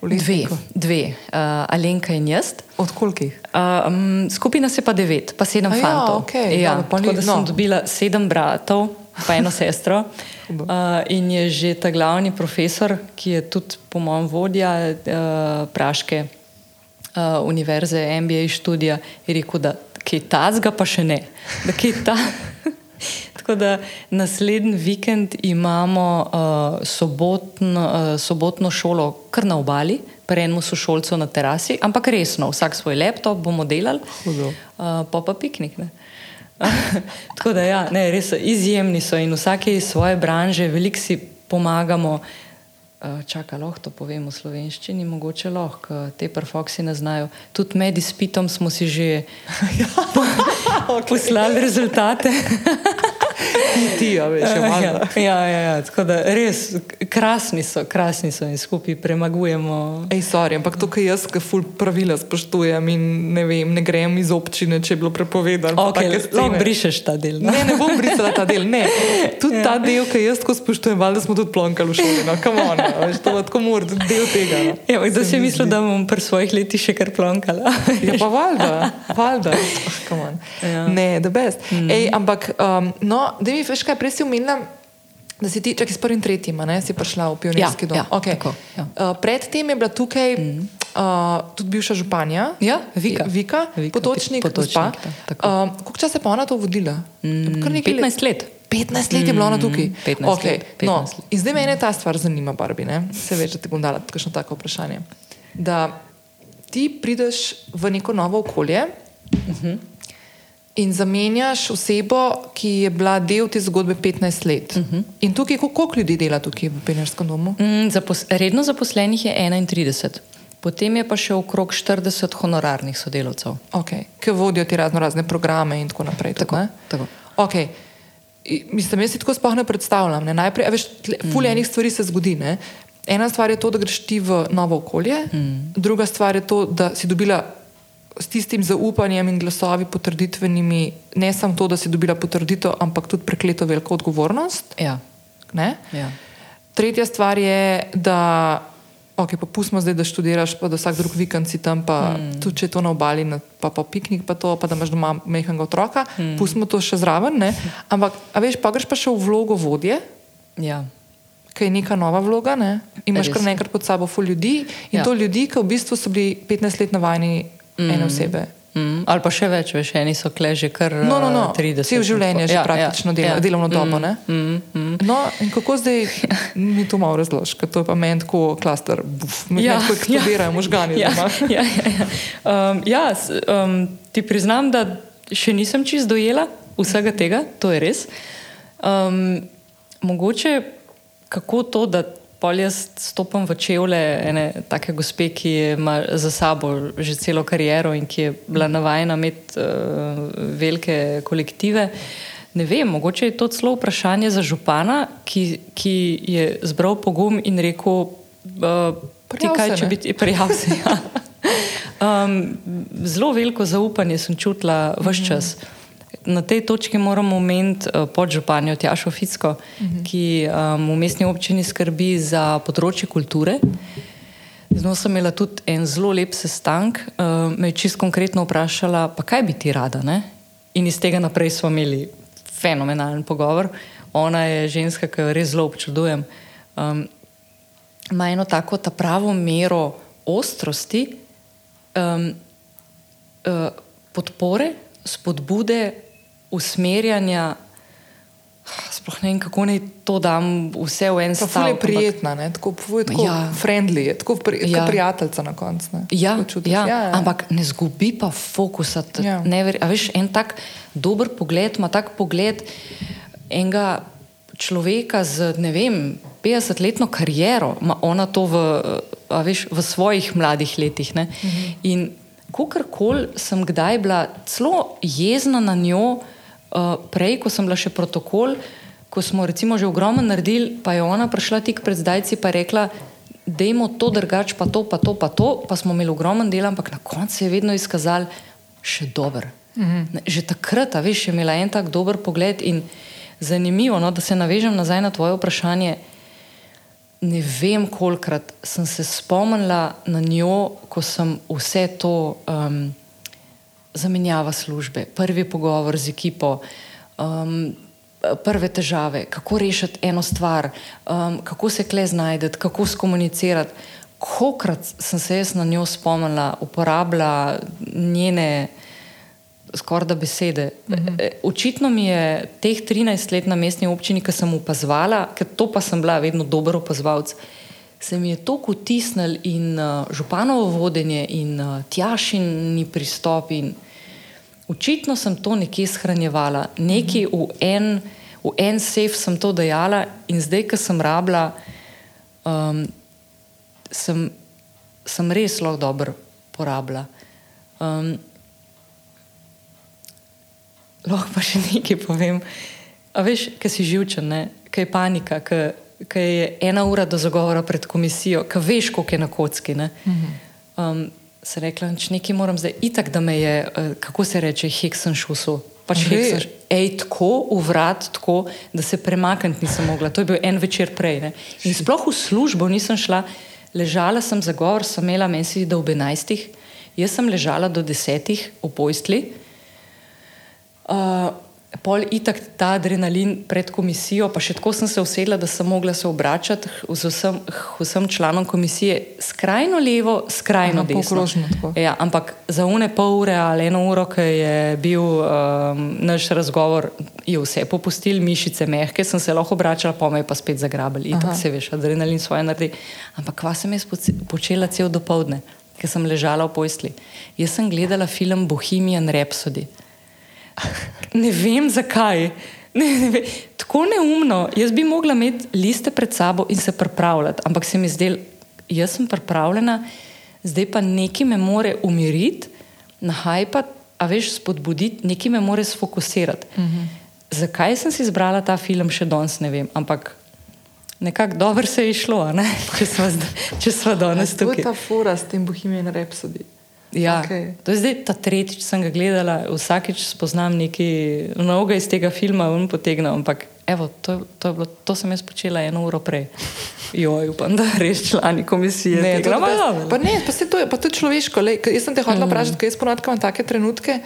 B: Dve, dve. Uh, Alenka in jaz.
A: Od kolikih?
B: Uh, um, skupina se pa devet, pa sedem
A: A ja,
B: fantov.
A: okej,
B: ja,
A: dobro, pa ni-
B: tako da sem
A: no.
B: dobila sedem bratov, pa eno sestro. Uh, in je že ta glavni profesor, ki je tudi po mojem vodja uh, Praške uh, univerze, MBA študija, je rekel, da kaj tazga pa še ne. Da kaj ta... Tako da naslednji vikend imamo uh, sobotn, uh, sobotno šolo kar na obali, pri enem sošolcu na terasi, ampak resno, vsak svoj laptop bomo delali, uh, pa pa piknik. Ne? Tako da, ja, ne, res izjemni so in vsake iz svoje branže, veliko si pomagamo. Uh, Čakaj, lahko to povem v slovenščini, mogoče lahko, te perfoksi ne znajo. Tudi med izpitom smo si že
A: okay.
B: poslali rezultate.
A: ti, ti, a veš, je
B: Ja,
A: valjda.
B: ja, ja, ja, tako da res krasni so, krasni so in skupaj premagujemo.
A: Ej, sorry, ampak to, kar jaz, ki ful pravila spoštujem in ne vem, ne grem iz občine, če je bilo prepovedano.
B: Okay, lahko brišeš ta del. No?
A: Ne, ne bom brisala ta del. Ne. Tudi ta del, ki jaz tako spoštujem, valjda smo tudi plonkali v šoli. No, come on, veš, to je tako tudi del tega. No.
B: Ja,
A: Se
B: si
A: mi
B: mislil, da bom pri svojih letih še kar plonkala.
A: Ja, pa valjda, valjda. Oh, come on.
B: Ja.
A: Ne, the best. Mm. Ej, ampak, um, no, da mi veš kaj, prej si omenila, da si ti, čakaj, s prvim tretjim, ne, si prišla v pionirski
B: Ja,
A: dom.
B: ja,
A: okay.
B: tako, ja.
A: uh, predtem je bila tukaj mm. uh, tudi bivša županja.
B: Ja, Vika.
A: Vika,
B: Vika,
A: potočnik,
B: Potočnik,
A: gospa.
B: tako.
A: Um, koliko časa je pa ona to vodila?
B: Mm,
A: Kar nekaj
B: 15 let.
A: 15 let je bila ona tukaj.
B: 15
A: okay.
B: let, 15
A: no,
B: let.
A: in zdaj me ena ta stvar zanima, Barbi. Ne? Se veš, da ti bom dala kakšno tako vprašanje. Da ti prideš v neko novo okolje uh -huh. In zamenjaš osebo, ki je bila del te zgodbe 15 let. Uh -huh. In tukaj, kol- koliko ljudi dela tukaj v Pionierskem domu?
B: Mm, zapos redno zaposlenih je 31, potem je pa še okrog 40 honorarnih sodelavcev.
A: Okay. Ki vodijo ti razno razne programe in tako naprej.
B: Tako,
A: ne?
B: tako.
A: Okay. Mislim, jaz si tako sploh ne predstavljam. Ne? Najprej, veš, ful enih stvari se zgodi. Ne? Ena stvar je to, da greš ti v novo okolje, mm. druga stvar je to, da si dobila s tistim zaupanjem in glasovi potrditvenimi, ne samo to, da si dobila potrditev, ampak tudi prekleto veliko odgovornost.
B: Ja,
A: Ne?
B: ja.
A: Tretja stvar je, da, ok, pa pustimo zdaj, da študiraš, pa da vsak drug vikend si tam, pa mm. tudi če je to na obali, pa, pa piknik, pa, to, pa da imaš doma mehkega otroka, mm. pustimo to še zraven. Ne? Ampak, a veš, pa greš pa še v vlogo vodje,
B: ja.
A: ki je neka nova vloga, ne? imaš
B: Res.
A: kar naenkrat pod sabo ful ljudi in. Ja. to ljudi, ki v bistvu so bili 15 let navajeni mm. ene osebe.
B: Mm, ali pa še več, veš, eni so kle že kar
A: No, no, no.
B: eh, 30.
A: Cel življenje že
B: Ja,
A: praktično
B: ja,
A: dela,
B: ja.
A: delovno dobo.
B: Mm, mm, mm.
A: No, in kako zdaj mi to malo razložiš, ker to je pa meni tako klaster, mi ja, tako eksplodirajo ja, možgani.
B: Ja, ja, ja, ja. Um, ja um, ti priznam, da še nisem čist dojela vsega tega, to je res. Um, mogoče kako to, da pol jaz stopam v čevlje ene take gospe, ki ima za sabo že celo kariero in ki je bila navajena imeti uh, velike kolektive. Ne vem, mogoče je to celo vprašanje za župana, ki, ki je zbral pogum in rekel: uh, Ti kaj, če
A: ne?"
B: bi ti prijavil? Se, ja. um, zelo veliko zaupanje sem čutila vse čas. Na tej točki moramo omeniti uh, podžupanjo Tjašo Ficko, ki um, v mestni občini skrbi za področje kulture. Z njo sem imela tudi en zelo lep sestank, uh, me je čist konkretno vprašala, pa kaj bi ti rada. Ne? In iz tega naprej smo imeli fenomenalen pogovor. Ona je ženska, ki jo res zelo občudujem. Um, ima eno tako ta pravo mero ostrosti, um, uh, podpore, spodbude, usmerjanja. Sploh ne vem, kako naj to dam vse v en stavek.
A: je
B: ampak-
A: prijetna, ne? tako, je tako ja. Friendly, je tako pri, ja.
B: Ja.
A: prijateljca na koncu.
B: Ja, ja,
A: ja, ja.
B: ampak ne zgubi pa fokusa.
A: Ja.
B: Ne, ver- a veš, en tak dober pogled ima tak pogled enega človeka z ne vem, 50-letno kariero, ima ona to v, veš, v svojih mladih letih. Ne? Mhm. In kakorkoli sem kdaj bila celo jezna na njo, uh, prej, ko sem bila še protokol, ko smo recimo že ogromno naredili, pa je ona prišla tik pred zdajci in rekla, dajmo to drugače, pa to, pa to, pa to, pa smo imeli ogromno dela, ampak na koncu se je vedno izkazal še dober. -hmm. Že takrat, a veš, je imela en tak dober pogled in zanimivo, no, da se navežem nazaj na tvoje vprašanje. Ne vem, kolikrat sem se spomnila na njo, ko sem vse to um, zamenjava službe, prvi pogovor z ekipo, um, prve težave, kako rešiti eno stvar, um, kako se kle znajdeti, kako skomunicirati. Kokrat sem se jaz na njo spomnila, uporabila njene skoraj da besede. Mm -hmm. Očitno mi je teh 13 let na mestni občini, ki sem opazovala, ker to pa sem bila vedno dober opazovalec, se mi je to utisnil in uh, županovo vodenje in uh, tjašini pristop. In očitno sem to nekje shranjevala, nekje v en, v en sef sem to dejala in zdaj, ko sem rabila, um, sem, sem res lahko dobro porabila. Um, lahko pa še nekaj povem. A veš, kaj si živčen, kaj je panika, kaj je ena ura do zagovora pred komisijo, kaj veš, koliko je na kocki. Um, se rekla, če nekaj moram zdaj, itak da me je, uh, kako se reče, heksen šusu. Pač heksen, ej, tako v vrat, tako da se premakniti nisem mogla. To je bil en večer prej. Ne? In sploh v službo nisem šla, ležala sem za govor, sem imela meni si do 11. Jaz sem ležala do 10. v pojstli. Uh, Pol itak ta adrenalin pred komisijo, pa še tako sem se usedla, da sem mogla se obračati vsem, vsem članom komisije, skrajno levo, skrajno Aha, desno. Ja, ampak za une pol ure ali eno uro, ki je bil um, naš razgovor, je vse popustil, mišice mehke, sem se lahko obračala, pa me je pa spet zagrabili. Itak se veš, adrenalin svoje naredi. Ampak kva sem jaz počela cel dopoledne, ker sem ležala v pojstli. Jaz sem gledala film Bohemian Rhapsody. Ne vem zakaj. Ne, ne vem. Tako neumno. Jaz bi mogla imeti liste pred sabo in se pripravljati, ampak se mi zdel, jaz sem pripravljena, zdaj pa nekaj me more umiriti, nahajpati, a veš, spodbuditi, nekaj me more sfokusirati. Uh mhm. -huh. Zakaj sem si izbrala ta film, še danes ne vem, ampak nekako dobro se je išlo, če smo danes tukaj.
A: Kaj je ta fura s tem Bohemian Rhapsody?
B: Ja, okay. To je zdaj ta tretjič, ki sem ga gledala, vsakeč spoznam nekaj novega iz tega filma in potegnem. Ampak evo, to, to, bilo, to sem jaz počela eno uro prej. Joj, upam, da res člani komisije
A: ne znajo. Pa, pa, pa, pa to je človeško. Lej, jaz sem te hodila mm. vprašati, kaj jaz ponovadi imam take trenutke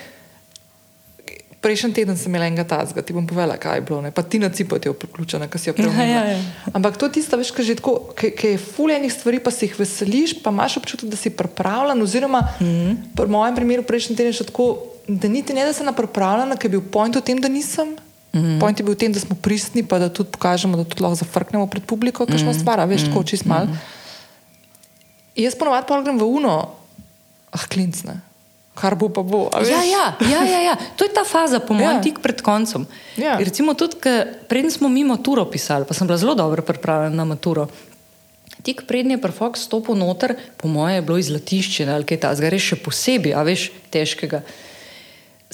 A: prejšnji teden sem imela enega tazga, ti bom povedala, kaj je bilo, ne? pa ti na cipu ti je vključena, kaj si jo prej. Ja, ja, ja. Ampak to je tisto, veš, kaj je fuljenih stvari, pa si jih veseliš, pa imaš občutek, da si pripravljen. Oziroma, mm -hmm. v mojem primeru, prejšnji teden je tako, da niti ne da sem pripravljena, ker je bil point v tem, da nisem. Mm -hmm. Point je bil v tem, da smo pristni, pa da tudi pokažemo, da tudi lahko zafrknemo pred publiko, kakšno mm -hmm. stvar, veš, tako čist mal. Mm -hmm. Jaz ponovadi pa grem v uno, ah, klincne kar bo pa bo.
B: Ja, ja, ja, ja, ja, to je ta faza, po mojem, ja. tik pred koncem. Ja. Recimo, tudi preden smo mi maturo pisali, pa sem bila zelo dobro pripravljena na maturo. Tik prednji je profok stopil noter, po mojem, je bilo iz latiščine ali kaj takega, res še posebej, a veš, težkega.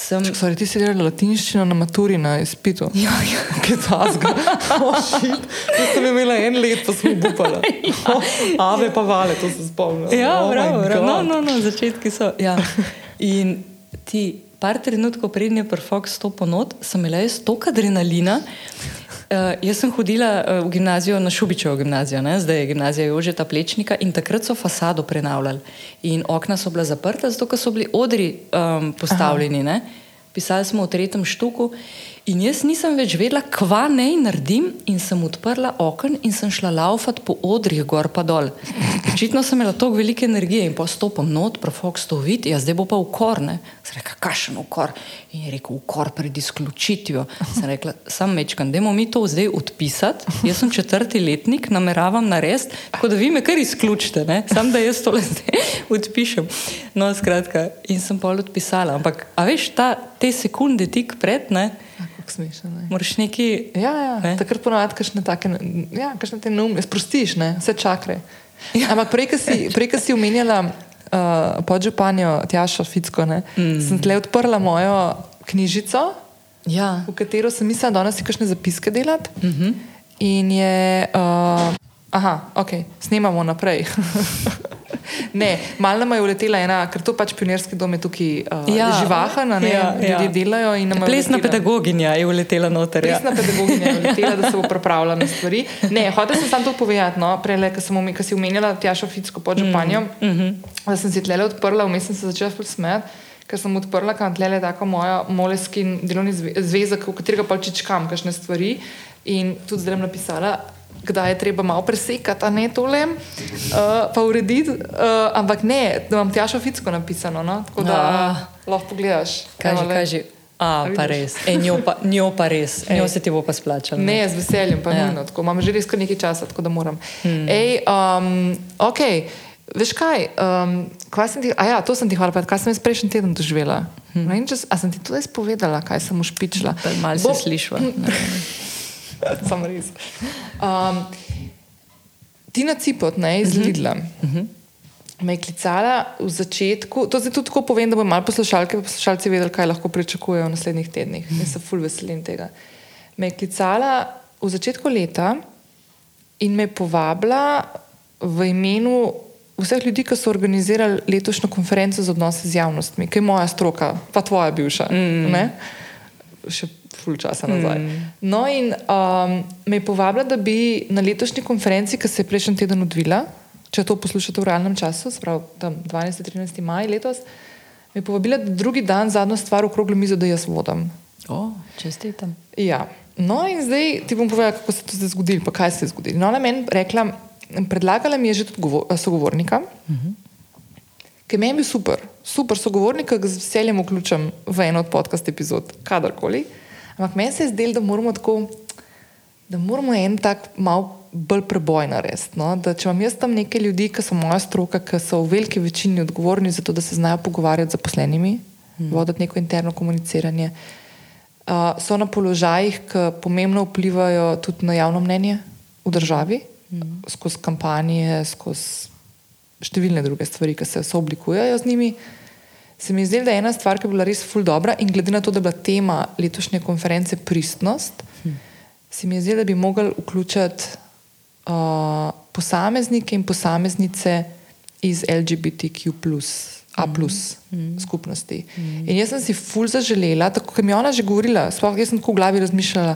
A: Sem... Čak, sorry, ti si delal latinščino na maturi na izpitu.
B: Ja, ja.
A: kaj tasga. Oh, Jaz sem imela en let, pa sem upala. ja. oh, ave pa vale, to se spomnim.
B: Ja, oh bravo, bravo. No, no, no, začetki so. Ja. In ti, par trenutkov prednje prfok stopil not, sem imela jaz toliko adrenalina. Uh, jaz sem hodila uh, v gimnazijo na Šubičevo gimnazijo, ne? zdaj je gimnazija Jožeta Plečnika in takrat so fasado prenavljali. In okna so bila zaprta, zato so bili odri um, postavljeni. Pisali smo v tretjem štuku In jaz nisem več vedela, kva naj naredim, in sem odprla okno in sem šla laufat po odrih, gor pa dol. Očitno sem imela toliko velike energije in postopom not, profok to vidi, ja zdaj bo pa ukorne. Sem rekla, kašen ukor. In je rekel, ukor pred izključitvijo. Sem rekla, sam mečkan, dajmo mi to zdaj odpisati. Jaz sem četrti letnik, nameravam narediti, tako da vi me kar izključite, ne? sam da jaz to le zdaj odpišem. No, skratka, in sem pol odpisala. Ampak, a veš, ta, te sekunde tik pred, ne?
A: Smešno. Ne.
B: Moraš neki.
A: Ja, ja. Ne? takrat ponovadi kašne take, ja, kašne te neumne, sprostiš, ne? vse čakre. Ja. Ampak prej, ki si omenjala uh, podžupanjo Tjaša Ficko, mm. sem tle odprla mojo knjižico,
B: ja.
A: v katero sem mislila, da danes si kakšne zapiske delati.
B: Mm -hmm.
A: In je. Uh, aha, ok, snemamo naprej. Ne, malo nam je uletela ena, ker to pač pionirski dom je tukaj uh, ja, živahen, ne, ja, ljudje ja. delajo.
B: Plesna uletela, pedagoginja je uletela noter.
A: Ja. Plesna ja. pedagoginja je uletela, da se bo pripravila na stvari. Ne, hotel sem samo to povedati, no, prej, ker si omenjala Tjašo Fitsko pod županjo, mm, mm -hmm. da sem si tlele odprla, vmes sem se začela smeti. Ker sem odprla, kam tle je tako moja moleskin delovni zvezek, v katerega pa čičkam kakšne stvari. In tudi zdaj sem napisala, kdaj je treba malo presekati, a ne tole, uh, pa urediti. Uh, ampak ne, da imam tjašo ficko napisano, no? tako da uh, lahko pogledaš.
B: Kaže, kaže. A, pa res. E, njo, pa, njo pa res, njo se ti bo pa splačalo.
A: Ne, z veseljem, pa ja. nujno. Tako. Imam že res kar nekaj časa, tako da moram. Hmm. Ej, um, ok, veš kaj, um, kaj sem ti, a ja, to sem ti hvala, pa kaj sem jaz prejšnji teden doživela. Hmm. Čas, a sem ti tudi spovedala, kaj sem ušpičila?
B: Malo si slišala.
A: Sam res. Um, Tina Cipot, ne iz uh -huh. Lidla, uh -huh. me je klicala v začetku. To zdaj tudi tako povem, da bo malo poslušalke in poslušalci vedeli, kaj lahko pričakujejo v naslednjih tednih. Jaz se ful veselim tega. me je klicala v začetku leta in me je povabila v imenu vseh ljudi, ki so organizirali letošnjo konferenco za odnose z javnostmi, ki je moja stroka, pa tvoja bivša. Mm. Še ful časa nazaj. Mm. No, in um, me je povabila, da bi na letošnji konferenci, ki se je prejšnji teden odvila, če to poslušate v realnem času, spravo tam 12-13. maj letos, me je povabila, da drugi dan zadnjo stvar okroglo mizo, da jaz vodim.
B: O, čestitam.
A: Ja. No, in zdaj ti bom povedala, kako se je to zdaj zgodilo, pa kaj se je zgodilo. No, ona meni rekla, predlagala mi je že tudi sogovornika, uh -huh. Ki meni je bil super, super sogovornik, ki ga z veseljem vključim v eno od podcast epizod, kadarkoli. Ampak meni se je zdelo, da moramo tako, da moramo en tak mal bolj preboj narediti. No? Da če imam jaz tam nekaj ljudi, ki so moja stroka, ki so v veliki večini odgovorni za to, da se znajo pogovarjati z zaposlenimi, hmm. voditi neko interno komuniciranje, uh, so na položajih, ki pomembno vplivajo tudi na javno mnenje v državi mm. skozi kampanje, skozi številne druge stvari, ki se sooblikujejo z njimi. Se mi zdi, da je ena stvar, ki je bila res ful dobra in glede na to, da je bila tema letošnje konference pristnost, hm. se mi zdi, da bi mogli vključiti uh, posameznike in posameznice iz LGBTQ. A plus mm. skupnosti. Mm. In jaz sem si ful zaželela, tako kot mi je ona že govorila, sploh jaz sem tako v glavi razmišljala,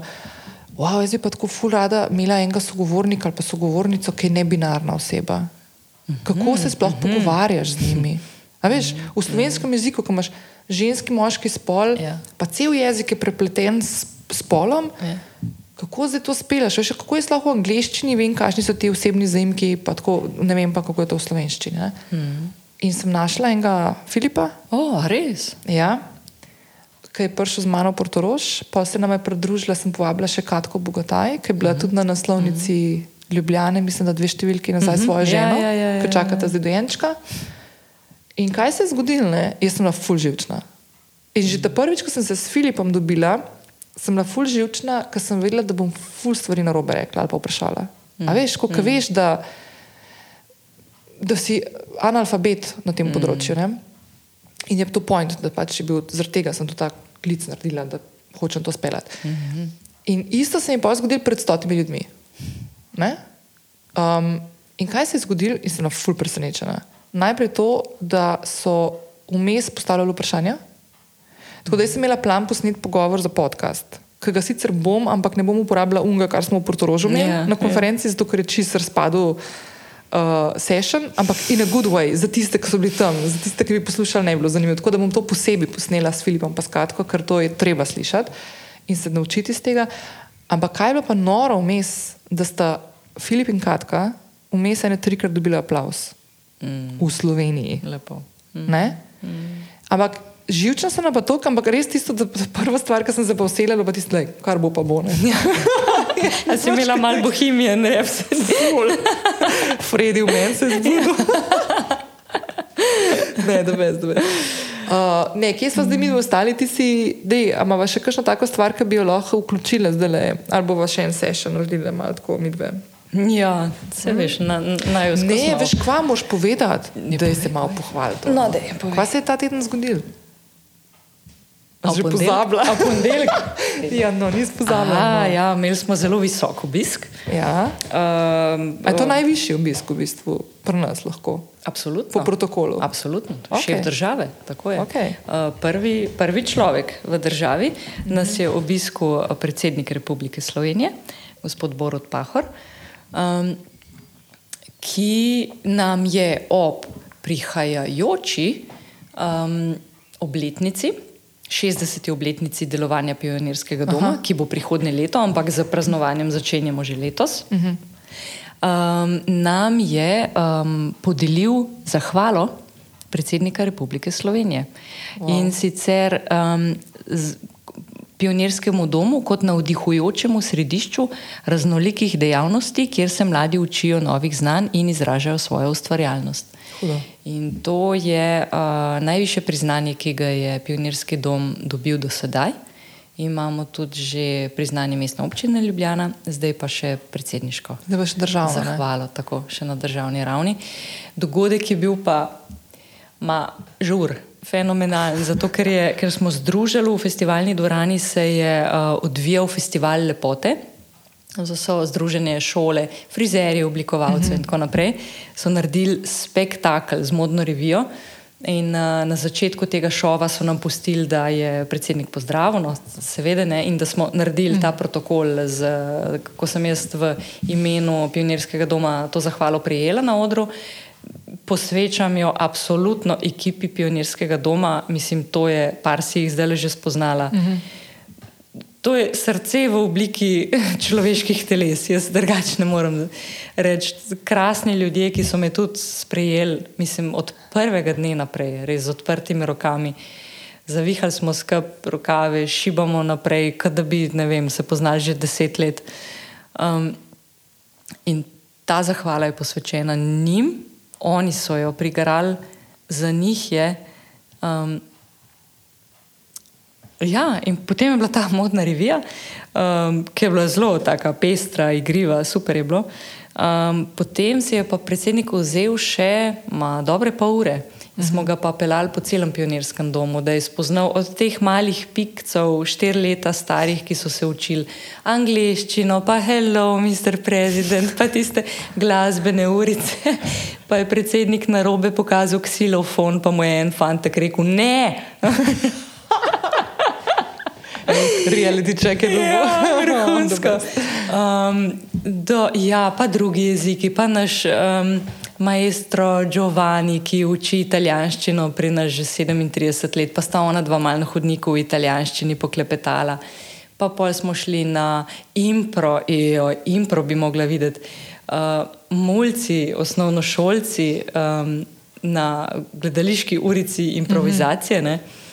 A: wow, jaz bi pa tako ful rada imela enega sogovornika ali pa sogovornico, ki je nebinarna oseba. Kako se sploh mm -hmm. pogovarjaš z njimi? Veš, v slovenskem jeziku, ko imaš ženski, moški spol, yeah. Ja. pa cel jezik je prepleten s spolom. Yeah. Ja. Kako zdaj to spelaš? Veš, kako je lahko v angleščini, vem, kakšni so ti osebni zaimki, pa tako, ne vem pa, kako je to v slovenščini. Mm. In sem našla enega Filipa.
B: O, oh, res?
A: Ja ki je prišel z mano v Portorož, pa se nam je pridružila, sem povabila še Katko Bogotaj, ki je bila mhm. -huh. tudi na naslovnici mhm. -huh. Ljubljane, mislim, da dve številki nazaj mhm. -huh. svojo ja, ženo, ja, ja, ja, ja, ki čakata zdaj dojenčka. In kaj se je zgodilo? Ne? Jaz sem bila ful živčna. In že ta prvič, ko sem se s Filipom dobila, sem bila ful živčna, ker sem vedela, da bom ful stvari na robe rekla ali pa vprašala. A veš, ko veš, da, da si analfabet na tem področju. Ne? In je to point, da pač je bil zaradi tega, sem to tako klic naredila, da hočem to speljati. Mm -hmm. In isto se je pa zgodilo pred stotimi ljudmi. Um, in kaj se je zgodilo, in sem ful presenečena. Najprej to, da so vmes postavljali vprašanja. Tako da sem imela plan posneti pogovor za podcast, ki ga sicer bom, ampak ne bom uporabljala unga, kar smo v Portorožu imeli yeah, ja, na ja. konferenci, yeah. zato ker je čisto razpadel uh, session, ampak in a good way, za tiste, ki so bili tam, za tiste, ki bi poslušali, ne bi bilo zanimivo. Tako da bom to posebej posnela s Filipom Paskatko, ker to je treba slišati in se naučiti iz tega. Ampak kaj je bilo pa noro vmes, da sta Filip in Katka vmes ene trikrat dobila aplaus mm. v Sloveniji.
B: Lepo.
A: Mm. Mm. Ampak živčna sem pa to, ampak res tisto, da prva stvar, ki sem se pa uselila, pa tisto, kar bo pa bo.
B: A si imela malo bohemije, ne vse zgolj.
A: Fredi v meni se zbudil. ne, da veš, da veš. Uh, ne, kje smo zdaj mi ostali, ti si, da imamo še kakšno tako stvar, ki bi jo lahko vključili zdaj, le, ali bo še en session naredili, malo tako mi dve.
B: Ja, se hmm. veš, najuspešnejši.
A: Ne, veš, kva moš povedati, da je se malo pohvalil.
B: No,
A: kva se je ta teden zgodil? Že pozabila.
B: A ponedeljek?
A: ja, no, nisem pozabila.
B: No. Ja, imeli smo zelo visok obisk.
A: Ja. Um, je to najvišji obisk v bistvu pri nas lahko?
B: Absolutno.
A: Po protokolu.
B: Absolutno. Okay. Šef države.
A: Okay.
B: Uh, prvi, prvi človek v državi nas je obiskal predsednik Republike Slovenije, gospod Borod Pahor, um, ki nam je ob prihajajoči um, obletnici 60. obletnici delovanja pionirskega doma, Aha. ki bo prihodnje leto, ampak z praznovanjem začenjamo že letos. Uh -huh. um, nam je um, podelil zahvalo predsednika Republike Slovenije wow. in sicer um, pionirskemu domu kot navdihujočemu središču raznolikih dejavnosti, kjer se mladi učijo novih znanj in izražajo svojo ustvarjalnost. Hudo. In to je uh, najviše priznanje, ki ga je Pionirski dom dobil do sedaj. Imamo tudi že priznanje mestne občine Ljubljana, zdaj pa še predsedniško.
A: Zdaj pa še državno.
B: Zahvalo, tako še na državni ravni. Dogodek je bil pa ma, žur, fenomenalen, zato ker, je, ker smo združili v festivalni dvorani, se je uh, odvijal festival lepote. So združene šole, frizerji, oblikovalci uh -huh. in tako naprej. So naredili spektakel z modno revijo. In uh, na začetku tega šova so nam pustili, da je predsednik pozdravil, no, seveda ne, in da smo naredili ta protokol, z, ko sem jaz v imenu Pionirskega doma to zahvalo prijela na odru. Posvečam jo absolutno ekipi Pionirskega doma, mislim, to je par si jih zdaj že spoznala. Uh -huh. To je srce v obliki človeških teles, jaz drugače ne morem reči. Krasni ljudje, ki so me tudi sprejeli, mislim, od prvega dne naprej, res z odprtimi rokami. Zavihali smo skupaj rokave, šibamo naprej, kot da bi vem, se poznali že deset let. Um, in ta zahvala je posvečena njim, oni so jo prigarali, za njih je. Um, Ja, in potem je bila ta modna revija, um, ki je bila zelo tako pestra, igriva, super je bilo. Um, potem si je pa predsednik vzel še ma, dobre pol ure. Smo ga pa pelali po celem pionirskem domu, da je spoznal od teh malih pikcev, štiri leta starih, ki so se učili angliščino, pa hello, mister president, pa tiste glasbene urice. Pa je predsednik na robe pokazal ksilofon, pa mu je en fantek rekel: Ne!
A: reality check je bilo
B: ja, vrhunsko. Um, do, ja, pa drugi jeziki, pa naš um, maestro Giovanni, ki uči italijanščino pri nas že 37 let, pa sta ona dva malna hodnika v italijanščini poklepetala. Pa pol smo šli na impro, ejo, impro bi mogla videti. Uh, mulci, osnovnošolci um, na gledališki urici improvizacije. Mm -hmm.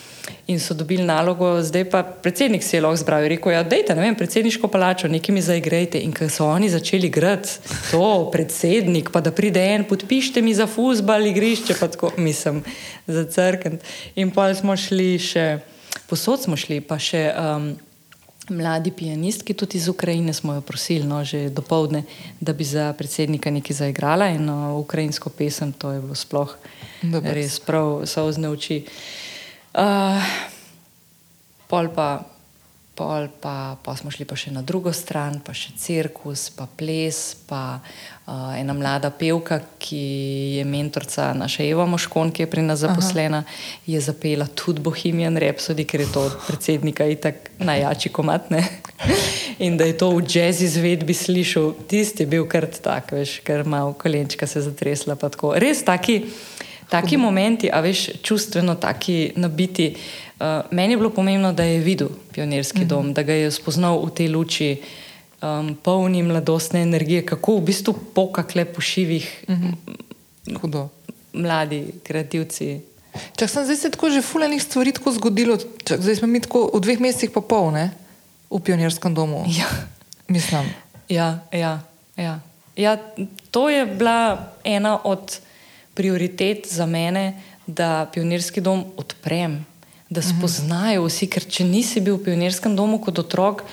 B: In so dobili nalogo, zdaj pa predsednik se je lahko zbral in rekel: ja, Dajte, ne vem, predsedniško palačo, nekaj mi zaigrajte. In ko so oni začeli igrati, to predsednik, pa da pride en, podpišite mi za fusbal, igrišče, pa tako, mislim, za crkven. In pa smo šli še, posod smo šli, pa še. Um, Mladi pianistki, tudi iz Ukrajine, smo jo prosili, no, že do povdne, da bi za predsednika nekaj zaigrala in no, ukrajinsko pesem. To je bilo sploh Dobre. res prav, so vzne oči. Uh, Uh, pol pa, pol pa, pa smo šli pa še na drugo stran, pa še cirkus, pa ples, pa uh, ena mlada pevka, ki je mentorica naša Eva Moškon, ki je pri nas zaposlena, Aha. je zapela tudi Bohemian Rhapsody, ker je to od predsednika itak najjači komat. Ne? In da je to v jazz izvedbi slišal, tisti je bil kar tak, veš, ker malo kolenčka se zatresla. Res taki. Taki momenti, a veš, čustveno taki nabiti. Uh, meni je bilo pomembno, da je videl pionirski uh -huh. dom, da ga je spoznal v tej luči, um, polni mladostne energije, kako v bistvu pokakle po šivih, uh -huh. mladi, kreativci.
A: Če sem zdaj se tako že fulejnih stvari tako zgodilo, čak, zdaj smo mi tako v dveh mesecih pa pol, ne? V pionirskem domu.
B: Ja.
A: Mislim.
B: Ja, ja, ja. ja, to je bila ena od prioritet za mene, da pionirski dom odprem, da mhm. spoznajo vsi, ker če nisi bil v pionirskem domu kot otrok,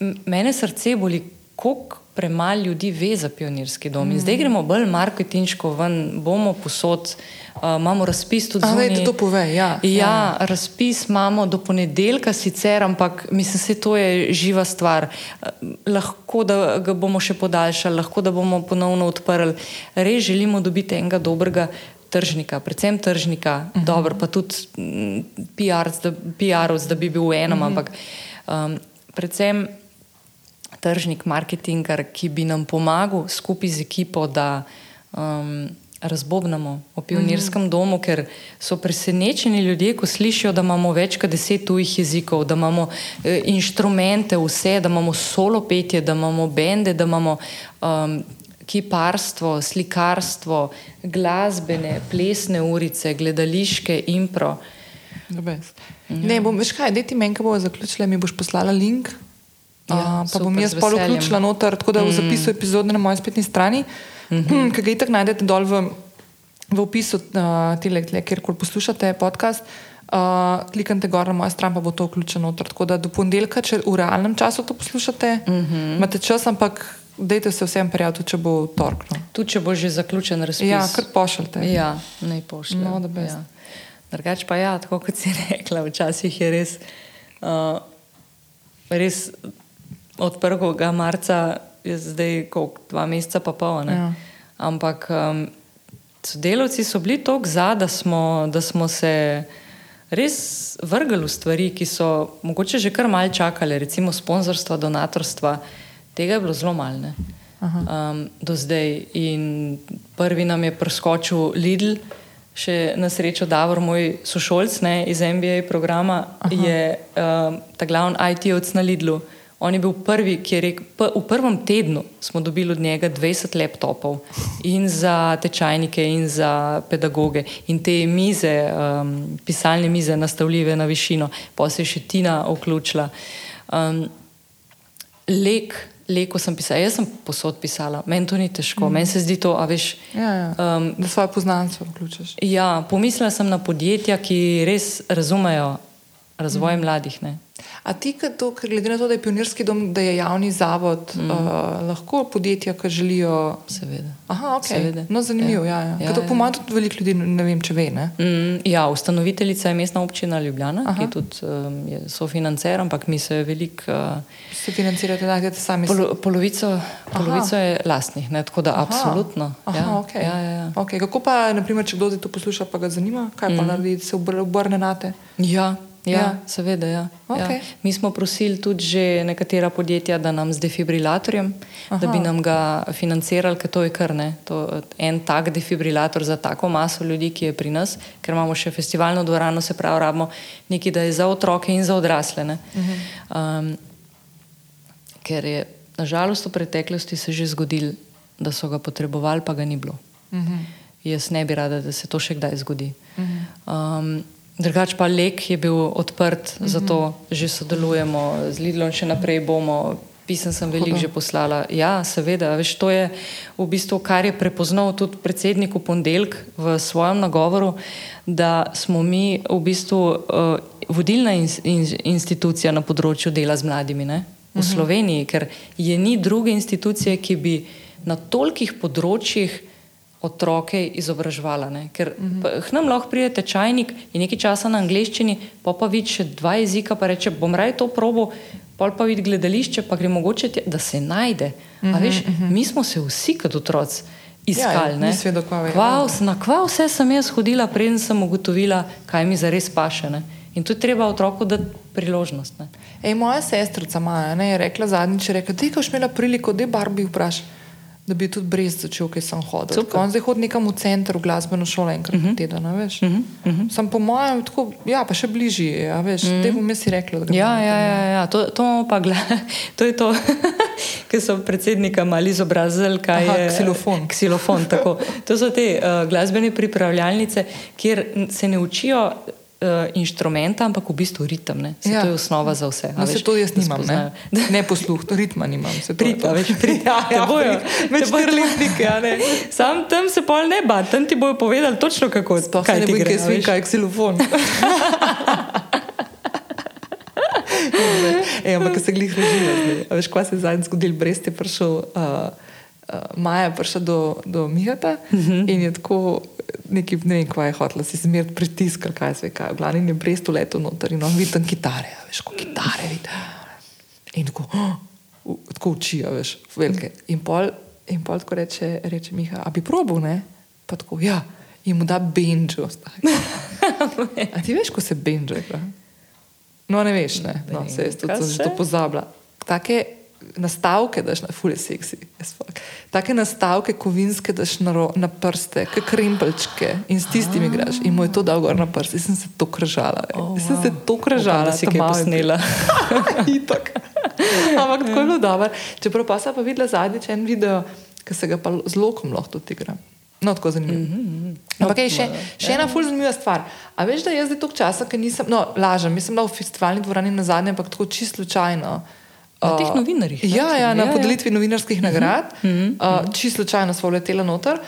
B: mene srce boli, koliko premalo ljudi ve za pionirski dom. In zdaj gremo bolj marketinško ven, bomo posod. Uh, imamo razpis tudi za
A: to, da pove. Ja,
B: ja, ja, razpis imamo do ponedeljka, sicer, ampak mislim, da je to živa stvar. Uh, lahko da ga bomo še podaljšali, lahko da bomo ponovno odprli. Res želimo dobiti enega dobrega tržnika, predvsem tržnika, uh mhm. -huh. dobro, pa tudi PR-ovc, da, da bi bil v enem, uh mhm. -huh. ampak um, predvsem tržnik, marketingar, ki bi nam pomagal skupaj z ekipo, da um, razbobnamo o pionirskem mm -hmm. domu, ker so presenečeni ljudje, ko slišijo, da imamo več kot deset tujih jezikov, da imamo e, inštrumente, vse, da imamo solo petje, da imamo bende, da imamo. Um, Kiparstvo, slikarstvo, glasbene, plesne urice, gledališke, impro.
A: Ja. Ne, bom, veš kaj, da ti meni, ko bo zaključila, mi boš poslala link, Ja, pa bom jaz polo vključila noter, tako da v mm. zapisu epizode na moji spletni strani, mm -hmm. ki ga itak najdete dol v, v opisu uh, tele, kjer koli poslušate podcast. Uh, kliknite gor na mojo stran, pa bo to vključeno noter. Tako da do ponedeljka, če v realnem času to poslušate, mm -hmm. imate čas, ampak dejte se vsem prijaviti, če bo tork. No.
B: Tudi če bo že zaključen razpis.
A: Ja, kar pošljete.
B: Ja, naj pošljete.
A: No,
B: ja. Drugač pa ja, tako kot si rekla, včasih je res, uh, res od 1. marca, je zdaj koliko, dva meseca pa pol.
A: Ja.
B: Ampak um, sodelavci so bili tako za, da smo, da smo se res vrgli v stvari, ki so mogoče že kar malce čakali, recimo sponzorstva, donatorstva. Tega je bilo zelo malo um, do zdaj. In prvi nam je preskočil Lidl, še na srečo Davor, moj sošolc ne, iz MBA programa, Aha. je um, ta glavni IT-ovc na Lidlu. On je bil prvi, ki je rekel, v prvem tednu smo dobili od njega 20 laptopov in za tečajnike, in za pedagoge, in te mize, um, pisalne mize, nastavljive na višino, pa se je še Tina vključila. Um, lek, leko sem pisala, jaz sem posod pisala, meni to ni težko, mm. meni se zdi to, a veš.
A: Ja, ja.
B: Um,
A: da svoje poznanstvo vključiš.
B: ja, pomislila sem na podjetja, ki res razumejo razvoj mm. mladih. Ne?
A: A ti, to, glede na to, da je pionirski dom, da je javni zavod, mm. uh, lahko podjetja, ki želijo.
B: Seveda.
A: Aha, ok.
B: Seveda.
A: No, zanimivo. Ja. Ja, ja.
B: Ja,
A: Ja, to
B: ja.
A: pomaga tudi veliko ljudi, ne vem, če ve. Ne?
B: Mm, ja, ustanoviteljica je mestna občina Ljubljana,
A: Aha.
B: Aha. ki tudi um, je sofinancer, ampak mi se veliko. Uh,
A: Se financirate, da ste sami.
B: polo, polovico polovico je lastnih, ne, tako da
A: Aha.
B: absolutno.
A: Aha,
B: ja,
A: okay.
B: ja, ja, ja.
A: Okay. Kako pa, naprimer, če kdo zdaj to posluša, pa ga zanima, kaj pa mm. naredi, se obr- obrne na te?
B: Ja, ja,
A: Ja.
B: seveda. Ja.
A: Okej.
B: Ja. Mi smo prosili tudi že nekatera podjetja, da nam z defibrilatorjem, Aha. da bi nam ga financirali, ker to je kar ne. To, en tak defibrilator za tako maso ljudi, ki je pri nas, ker imamo še festivalno dvorano, se pravi, rabimo nekaj, da je za otroke in za odrasle. ne. Um, ker je nažalost v preteklosti se že zgodilo, da so ga potrebovali, pa ga ni bilo.
A: Mhm.
B: Jaz ne bi rada, da se to še kdaj zgodi. Um, Drugač pa lek je bil odprt, zato že sodelujemo z Lidlom, še naprej bomo. Pisem sem veliko že poslala. Ja, seveda, veš, to je v bistvu, kar je prepoznal tudi predsednik v ponedeljek v svojem nagovoru, da smo mi v bistvu uh, vodilna in, in, institucija na področju dela z mladimi ne? v Sloveniji, ker je ni druge institucije, ki bi na tolikih področjih otroke izobraževala. Ne? Ker mm -hmm. k nam lahko pride tečajnik in nekaj časa na angleščini, pa pa vidi še dva jezika, pa reče, bom raje to probo, pol pa vidi gledališče, pa gre mogoče, tja, da se najde. Mm -hmm, A veš, mm -hmm. mi smo se vsi kot otroci iskali.
A: Ja, nisi vedel, kva je.
B: Kva Na kva vse sem jaz hodila, preden sem ugotovila, kaj mi zares paše. Ne? In tu je treba otroku dati priložnost. Ne?
A: Ej, moja sestrica Maja ne, je rekla zadnjič, je ko si imela priliko, da je Barbie vpraš, da bi tudi brez začel, ki sem hodil. Tako On zdaj hodi nekam v center, v glasbeno šolo enkrat uh -huh. na teden, veš. Uh -huh. Sam po mojem, tako, ja, pa še bližje, je, a veš, uh -huh. te bom jaz rekla,
B: Ja, ja, ja, ja. To, to, pa gleda, to je to, ki so predsednika mali izobrazili, kaj
A: Aha,
B: je
A: ksilofon.
B: ksilofon tako. To so te uh, glasbene pripravljalnice, kjer se ne učijo uh, inštrumenta, ampak v bistvu ritem. Ne? Se,
A: Ja.
B: To je osnova za vse. a
A: No, se
B: veš,
A: to jaz nimam, ne? ne posluh, to ritma nimam. se to je
B: Prid,
A: to.
B: a veš, prid.
A: ja, ja,
B: bojo- bojo-
A: štirletniki, ja, ne.
B: Sam tam se pol ne bat, tam ti bojo povedali točno kako
A: Sploh se
B: kaj
A: ne
B: gre.
A: kaj svin, kaj je ksilofon. Ej, ampak, se glih režila zdaj. A veš, kaj se je zadnjič zgodilo? Brez te prišel, uh, uh, Maja je prišla do, do Mihata uh
B: Mhm.
A: -huh. in je tako, neki, ne vem, kaj je hotela, si zmerno pritiskal, kaj se kaj. Glavni je brez to leto noter in on vidi tam kitare, a veš, ko kitare vidi. In tako, oh, tako uči, a veš, velike. In pol, in pol tako reče, reče Miha, a bi probil, ne? Pa tako, ja, in mu da benjo. A ti veš, ko se benjo igra? No, ne veš, ne. No, se jaz tudi sem že to pozabila. Take nastavke daš na fulje seksi. Take nastavke kovinske daš na, ro, na prste, kot krempelčke in s tistimi igraš. In mu je to dal gor na prste. Jaz sem se to kražala. Oh,
B: Oh,
A: sem se
B: wow.
A: to kražala.
B: Upam, si kaj posnela.
A: Itak. Ampak tako je bilo dobro. Čeprav pa sem pa videla zadnjič en video, ki se ga pa z lokom lahko tudi igra. No, tako zanimivo. Mm -hmm. Ampak je še, še ena fulj zanimiva stvar. A veš, da jaz zdaj toliko časa, ker nisem, no, lažem, nisem bila v festivalni dvorani na zadnje, ampak tako čisto slučajno.
B: Na teh
A: Uh,
B: novinarjih, ne?
A: Ja, ja, na
B: Ja, ja.
A: podelitvi novinarskih nagrad. Mm -hmm. uh, čisto slučajno smo letela noter.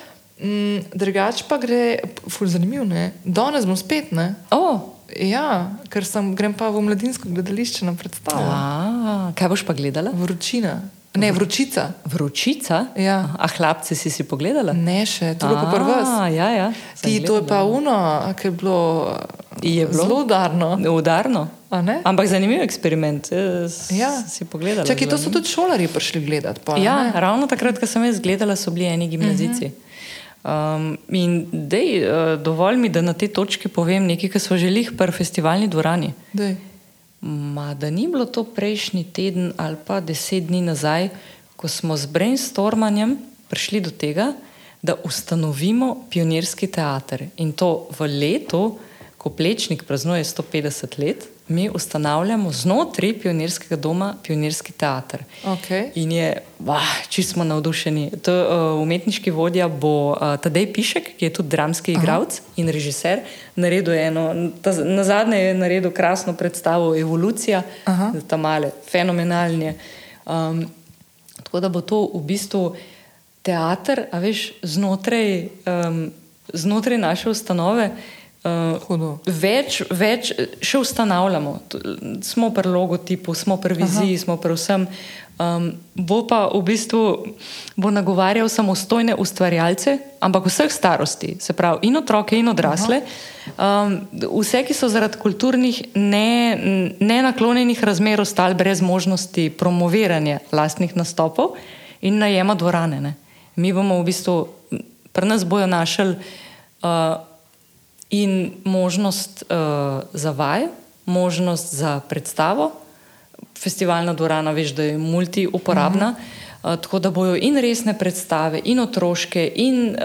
A: Mm, drugač pa gre, fulj zanimivo, ne? Danes bom spet, ne?
B: Oh,
A: Ja, ker sem, grem pa v mladinsko gledališče na predstavo.
B: a, kaj boš pa gledala?
A: Vročina. Ne, vročica.
B: Vročica?
A: Ja.
B: A hlapce si si pogledala?
A: Ne, še, to je bilo pa prvo.
B: A, Ja, ja.
A: Ti, to je
B: gledala.
A: pa uno, ki je bilo,
B: Je bilo?
A: zelo udarno.
B: Udarno. Ampak zanimiv eksperiment. Jaz
A: Ja.
B: Si pogledala.
A: Čakaj, to so tudi šolari prišli gledati. Pa,
B: Ja,
A: ne?
B: ravno takrat, ko sem jaz gledala, so bili eni gimnazici. Um, in dej, uh, dovolj mi, da na tej točki povem nekaj, kar smo želeli pri festivalni dvorani.
A: Dej.
B: Ma, da ni bilo to prejšnji teden ali pa deset dni nazaj, ko smo z brainstormanjem prišli do tega, da ustanovimo pionirski teater. In to v letu, ko Plečnik praznuje 150 let, mi ustanavljamo znotraj pionirskega doma pionirski teater.
A: Okay.
B: In je, bah, čisto smo navdušeni. To, uh, umetniški vodja bo uh, Tadej Pišek, ki je tudi dramski igralec in režiser. Naredil eno, ta, na zadnje je naredil krasno predstavo Evolucija,
A: Aha.
B: ta male, fenomenalne. Um, tako da bo to v bistvu teater, a veš, znotraj, um, znotraj naše ustanove. Uh,
A: Hudo.
B: več, več še ustanavljamo. Smo pri logotipu, smo pri viziji, Aha. smo pri vsem. Um, bo pa v bistvu bo nagovarjal samostojne ustvarjalce, ampak vseh starosti, se pravi, in otroke, in odrasle. Um, vse, ki so zaradi kulturnih ne, nenaklonjenih razmer ostali brez možnosti promoviranja lastnih nastopov in najema dvorane. Ne. Mi bomo v bistvu, pri nas bojo našli. Uh, in možnost uh, za vaj, možnost za predstavo. Festivalna dvorana, veš, da je multiuporabna, uh -huh. uh, tako da bojo in resne predstave, in otroške, in um,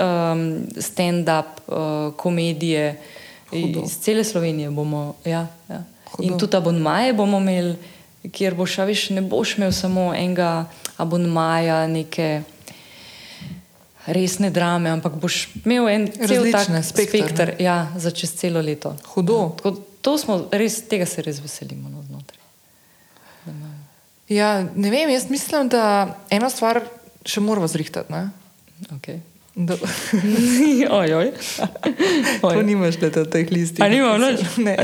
B: stand-up, uh, komedije.
A: Hudo.
B: Iz cele Slovenije bomo. Ja, ja.
A: Hudo.
B: In tudi abonmaje bomo imeli, kjer boš, veš, ne boš imel samo enega abonmaja, neke resne drame, ampak boš imel en cel tak
A: Različne, spekter,
B: spekter ja, za čez celo leto.
A: Hudo.
B: Tako, to smo res, tega se res veselimo no, znotraj.
A: Ja, ne vem, jaz mislim, da eno stvar še moramo zrihtati. ne.
B: Okay.
A: Da,
B: oj, oj.
A: to nimaš na teh listih.
B: A nimam noč?
A: Ne.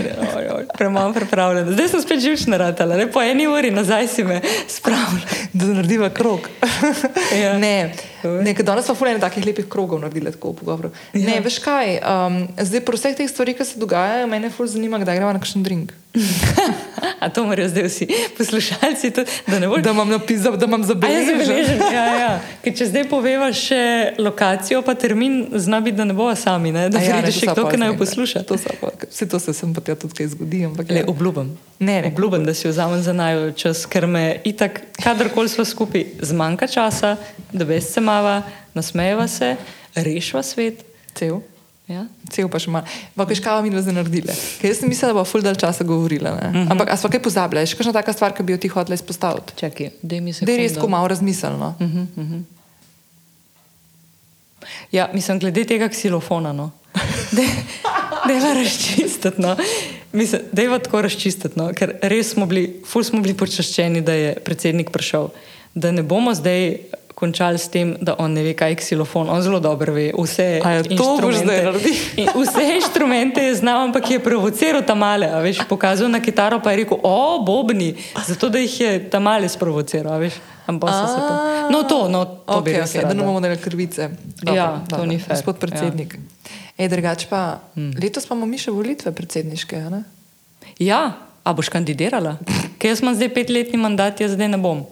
B: Premalo pripravljena. Zdaj sem spet živčna ratala, ne po eni uri nazaj si me spravila.
A: Da narediva krog.
B: Ja.
A: ne, ne ker danes smo fulene takih lepih krogov naredili tako v pogovoru. Ja. Ne, veš kaj, um, zdaj po vseh teh stvarih, ki se dogajajo, mene ful zanima, kdaj gremo na kakšen drink.
B: A to morajo zdaj vsi poslušalci, tudi, da ne boš
A: Da imam, napis, da imam zabeležen.
B: ja, ja. Ker če zdaj poveva še lokacijo, pa termin, zna biti, da ne bo sami, ne? da
A: ja,
B: pride še kdo, ki naj jo
A: zmenke.
B: posluša.
A: To pa, vse to se sem pa tja tudi kaj zgodi. Ampak,
B: Le,
A: ja.
B: obljubim.
A: Ne, ne.
B: Obljubim, da si vzamem za naj čas, ker me itak, kadarkoli smo skupaj, zmanjka časa, da veš se mava, nasmejeva se, rešva svet.
A: Cel.
B: Ja?
A: Cel pa še malo. Veš, kaj mi zdaj naredile? Ker jaz sem mislila, da bo ful dal časa govorila. Uh -huh. Ampak a smo kaj pozabili? Še kakšna taka stvar, ki bi jo ti hotela izpostaviti?
B: Čakaj, daj mi se.
A: Da je res tako malo razmiselno.
B: Ja, mislim, glede tega ksilofona. No. Deva razčistiti. No. Mislim, deva tako razčistiti, no. ker res smo bili, ful smo bili počaščeni, da je predsednik prišel. Da ne bomo zdaj končali s tem, da on ne ve, kaj je ksilofon. On zelo dobro ve vse
A: A je to boš zdaj naredil?
B: In Vse inštrumente je znal, ampak je provociral tam male. Veš, pokazal na kitaro, pa je rekel: O, bobni, zato da jih je tam male sprovociral. Veš. Ampak so se to. No, to, no, to bi
A: okay,
B: res
A: okay, da
B: rada.
A: ne bomo delali krvice.
B: Ja, to ni fair.
A: Gospod predsednik. Ja. Ej, drugač pa, hmm. letos imamo mi še volitve predsedniške. Ne?
B: Ja, a boš kandidirala? Ker jaz imam zdaj petletni mandat, jaz zdaj ne bom.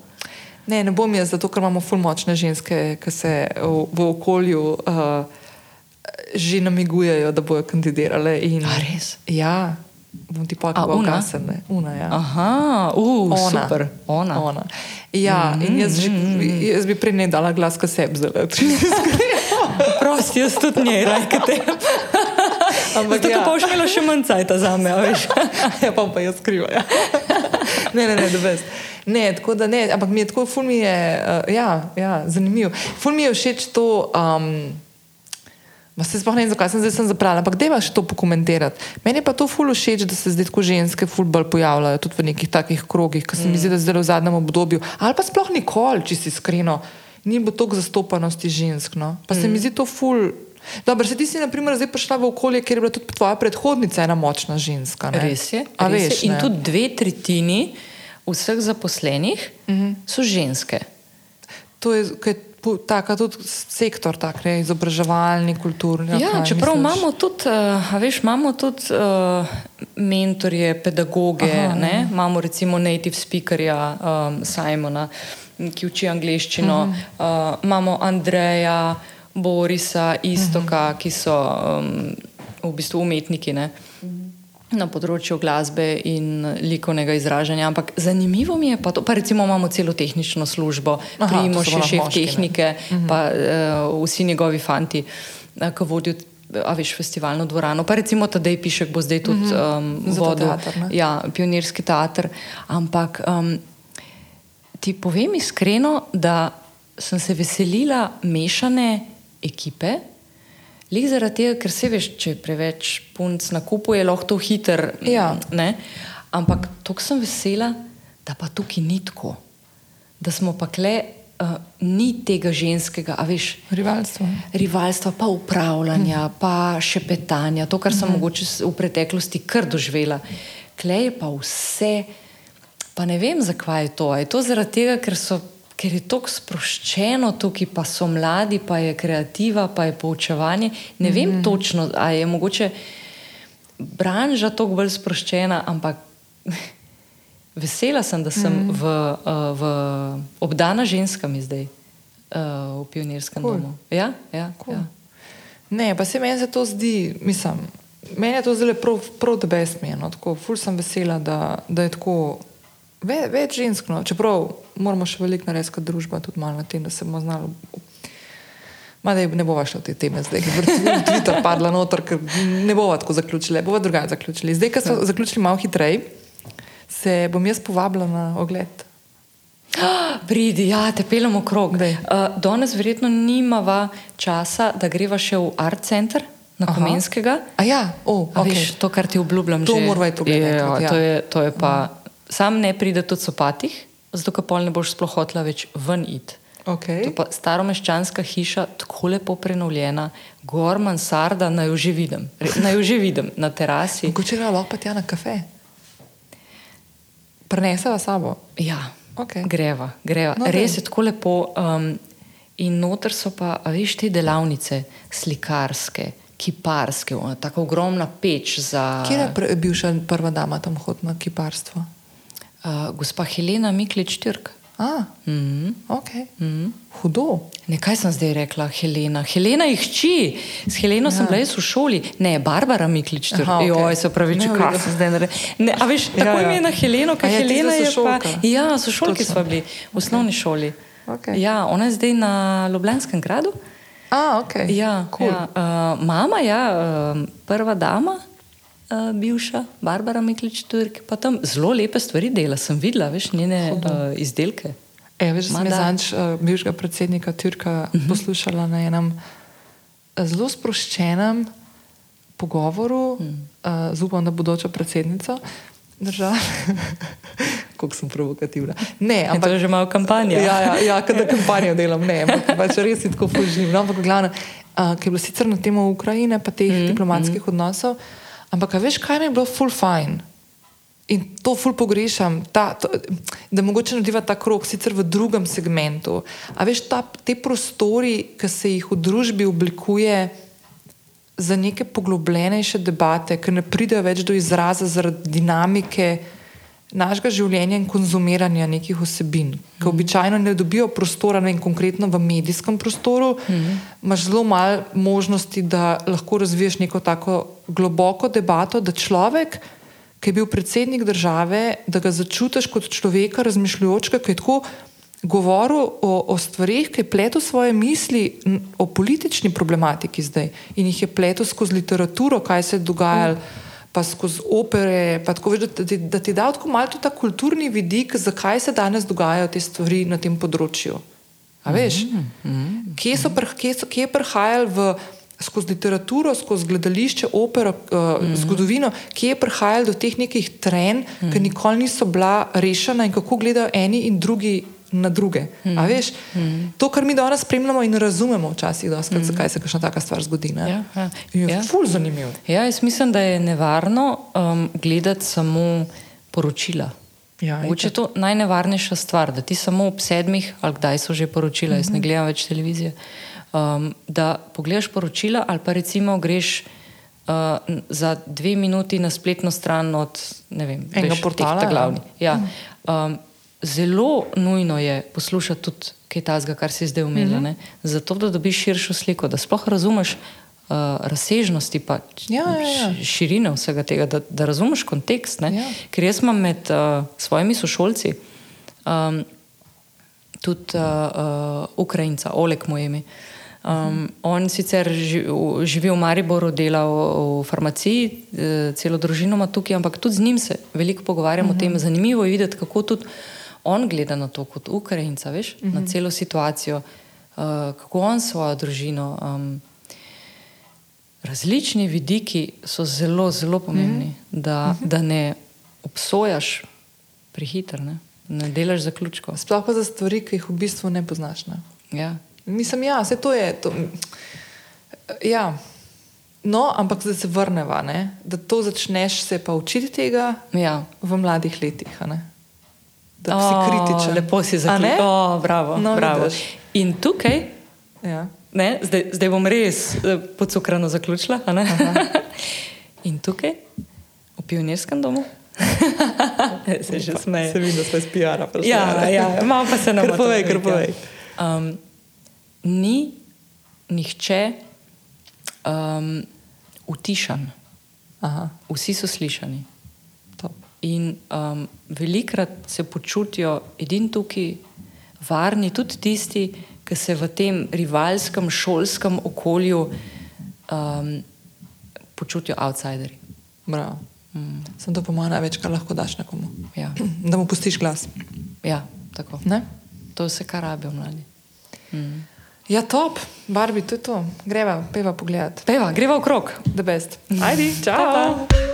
A: Ne, ne bom jaz, zato ker imamo ful močne ženske, ki se v, v okolju uh, že namigujejo, da bojo kandidirale. In,
B: A res?
A: Ja, bom ti
B: A,
A: povedal,
B: una?
A: kasne. Una, ja.
B: Aha, uh,
A: Ona.
B: super. Ona.
A: Ona. Ja, mm -hmm. in jaz, že, jaz bi prej ne dala glas, ka sebi zdaj.
B: Prosti, jaz tudi njej, rajka te. Ampak
A: ja.
B: ja. to pa boš imela še manj cajta za me, veš.
A: ja, pa pa jaz skrivam. Ja. ne, ne, ne, da veš. Ne, tako da ne, ampak mi je tako, ful mi je, uh, ja, ja, zanimivo. Ful mi je všeč to. Um, Ma se sploh ne vem, zakaj sem zdaj sem zapravila, ampak da imaš to pokomentirati. Meni je pa to ful všeč, da se zdaj tako ženske ful bolj pojavljajo tudi v nekih takih krogih, ki se mi zdi, da zdaj v zadnjem obdobju, ali pa sploh nikoli, če si iskreno, ni bilo toliko zastopanosti žensk. No? Pa se mi zdi to ful. Dobro, se ti si, na primer, zdaj prišla v okolje, kjer je bila tudi tvoja predhodnica ena močna ženska. Ne?
B: Res je.
A: A
B: res
A: veš,
B: je. In
A: ne?
B: tudi dve tretjini vseh zaposlenih uh -huh. so ženske.
A: to je, pu- taka tudi sektor, tak, ne, izobraževalni, kulturni.
B: Ja,
A: kaj
B: čeprav
A: misliš?
B: imamo tudi, uh, veš, imamo tudi uh, mentorje, pedagoge,
A: Aha,
B: ne? imamo recimo native speakerja um, Simona, ki uči angliščino, uh -huh. uh, imamo Andreja, Borisa, Istoka, uh -huh. ki so um, v bistvu umetniki. Ne? Na področju glasbe in likovnega izražanja, ampak zanimivo mi je pa to, pa recimo imamo celo tehnično službo, Primoš je šef
A: moški, ne.
B: tehnike, pa uh, vsi njegovi fanti, uh, ki vodijo. A veš, festivalno dvorano, pa recimo Tadej Pišek bo zdaj tudi um,
A: Za ta
B: vodil ja, pionirski teater. Ampak um, ti povem iskreno, da sem se veselila mešane ekipe, Lih zaradi tega, ker se veš, če je preveč punc na kupu, je lahko to hiter.
A: Ja.
B: Ne? Ampak tako sem vesela, da pa tukaj ni tako. Da smo pa kle, uh, ni tega ženskega, a veš,
A: Rivalstvo.
B: rivalstva, pa upravljanja, pa šepetanja, to, kar sem mogoče s- v preteklosti kar doživela. Klej je pa vse, pa ne vem, zakaj je to. Je to zaradi tega, ker, so, ker je tako sproščeno tukaj, pa so mladi, pa je kreativa, pa je poučevanje. Ne vem točno, ali je mogoče branža toliko bolj sproščena, ampak. Vesela sem, da sem mm. v, uh, v obdana ženskami zdaj uh, v pionirskem
A: Cool.
B: domu. Ja, ja,
A: Cool.
B: ja.
A: Ne, pa se meni se to zdi, mislim, meni je to zelo prav, prav da besmeno. Tako, ful sem vesela, da, da je tako ve, več žensk. No. Čeprav moramo še veliko narediti kot družba, tudi malo na tem, da se bomo znali. Ma, da ne bova šla v te teme zdaj, ker bo Twitter padla noter, ker ne bova tako zaključili, bova drugače zaključili. Zdaj, ko smo zaključili malo hitreje, se bom jaz povabila na ogled.
B: Pridi, ja, te pelemo krog.
A: Daj.
B: Uh, danes verjetno nimava časa, da greva še v Art Center na
A: Aha.
B: Komenskega.
A: A ja, o,
B: A
A: okay.
B: Veš, to, kar ti obljubljam,
A: To
B: že.
A: morava iti pogledat
B: Ja,
A: ja.
B: to, je, to je pa. Sam ne pride tudi sopatih, zato ker pol ne boš sploh hotla več ven iti.
A: Okay.
B: To pa staromeščanska hiša, tako lepo prenovljena, gor mansarda, naj jo že vidim, naj jo že vidim na terasi.
A: Mogoče gremo lahko pa tja na kafe. Preneseva sabo.
B: Ja,
A: Okej.
B: greva, greva.
A: No,
B: Res je tako lepo. Um, in noter so pa, veš, te delavnice, slikarske, kiparske, ona, tako ogromna peč za.
A: Kje je bivša prva dama tam hod na kiparstvo?
B: Uh, gospa Helena Miklič Türk.
A: A,
B: Mm -hmm.
A: ok. Mm. Hudo.
B: Nekaj sem zdaj rekla, Helena. Helena jih hči, s Heleno ja. sem bila jaz v šoli, ne, Barbara Miklič,
A: Aha,
B: okay. joj, se pravi, če kaj sem zdaj naredila. Ne, a veš,
A: Ja,
B: tako
A: ja.
B: ime je na Heleno, ker
A: ja,
B: Helena je pa. Ja, so šolki smo bili v osnovni šoli.
A: Okej.
B: Ja, ona je zdaj na Ljubljanskem gradu.
A: A, ok.
B: Ja,
A: cool.
B: ja uh, mama, ja, uh, prva dama, uh, bivša, Barbara Miklič Turk, pa tam zelo lepe stvari dela. Sem videla, veš, njene uh, izdelke.
A: E, veš, sem zadnjič uh, bivšega predsednika Turka uh -huh. poslušala na enem eh, zelo sproščenem pogovoru uh, z upam, da bodočo predsednico države. Kako sem provokativna. Ne,
B: In to
A: ampak
B: je že malo kampanja.
A: Ja, ja, ja kad da kampanjo delam, ne, ampak pač res je tako fužnim. No, ampak glavno, uh, ki je bilo sicer na temo Ukrajine, pa teh mm, diplomatskih mm. odnosov, ampak veš, kaj mi je bilo full fine. In to ful pogrešam, ta, to, da mogoče narediva ta krok, sicer v drugem segmentu. A veš, ta, te prostori, ki se jih v družbi oblikuje za neke poglobljenejše debate, ki ne pridejo več do izraza zaradi dinamike našega življenja in konzumiranja nekih osebin, ki običajno ne dobijo prostora, ne vem, konkretno v medijskem prostoru, imaš zelo malo možnosti, da lahko razviješ neko tako globoko debato, da človek, ki je bil predsednik države, da ga začutiš kot človeka razmišljujočega, ki je tako govoril o, o stvarih, ki je pletel svoje misli o politični problematiki zdaj in jih je pletel skozi literaturo, kaj se je dogajalo. Pa skozi opere, pa tako, veš, da, ti, da ti da tako malo ta kulturni vidik, zakaj se danes dogajajo te stvari na tem področju. A veš, kje, so, kje, so, kje je prihajal v, skozi literaturo, skozi gledališče, opero, uh, zgodovino, kje je prihajal do teh nekih trenj, ki nikoli niso bila rešena in kako gledajo eni in drugi na druge. A veš, to, kar mi danes spremljamo in razumemo včasih, doskrat, zakaj se kakšna taka stvar zgodi. ne.
B: Ja, ja.
A: Je
B: Ja.
A: ful zanimiv.
B: Ja, jaz mislim, da je nevarno um, gledati samo poročila.
A: Ja,
B: Mogoče je to najnevarnejša stvar, da ti samo ob sedmih, ali kdaj so že poročila, jaz ne gledam več televizije, um, da pogledaš poročila ali pa recimo greš uh, za dve minuti na spletno stran od ne vem,
A: Enega
B: veš,
A: portala,
B: teh
A: ja.
B: glavni. Ja. Um, zelo nujno je poslušati tudi kaj tazga, kar si zdaj omenila, mm -hmm. zato da dobiš širšo sliko, da sploh razumeš. Uh, razsežnosti, pa
A: Ja, ja, ja.
B: širine vsega tega, da, da razumeš kontekst. ne.
A: Ja.
B: Ker jaz imam med uh, svojimi sošolci um, tudi uh, uh, Ukrajinca, Oleg Mojemi. Um, on sicer ži, v- živi v Mariboru, dela v, v farmaciji, eh, celo družino ima tukaj, ampak tudi z njim se veliko pogovarjamo -huh. o tem. Zanimivo je videti, kako tudi on gleda na to kot Ukrajinca, veš, uh -huh. na celo situacijo, uh, kako on svojo družino. Um, različni vidiki so zelo, zelo pomembni, mm -hmm. da, da ne obsojaš prehiter, ne, ne delaš zaključkov.
A: Sploh pa za stvari, ki jih v bistvu ne poznaš. Ne?
B: Ja.
A: Mislim, ja, vse to je. To, ja. No, ampak da se vrneva, ne? da to začneš se pa učiti tega
B: Ja.
A: v mladih letih. ne? Da si kritičen.
B: Lepo si zaključil. Bravo,
A: No,
B: bravo.
A: vidiš.
B: In tukaj,
A: Ja.
B: ne, zdaj, zdaj bom res eh, pocukrano zaključila. In tukaj, v pionirskem domu, se že smeje.
A: Se vidi, da smo iz PR-a.
B: Ja, ja, malo pa se nam
A: povej, kar povej.
B: Um, ni nihče um, utišan,
A: Aha,
B: vsi so slišani. In um, velikrat se počutijo edini tukaj varni, tudi tisti, ki se v tem rivalskem šolskem okolju um, počutijo outsideri.
A: Bravo. Mm. Sem to po mojem največ, kar lahko daš nekomu.
B: Ja,
A: Da mu pustiš glas.
B: ja tako.
A: Ne?
B: To vse, kar rabijo mladi. Mm.
A: Ja, top, Barbi, to je to. Greva, peva pogledat.
B: Peva, greva v krog.
A: The best. Ajdi, čau.
B: Pa,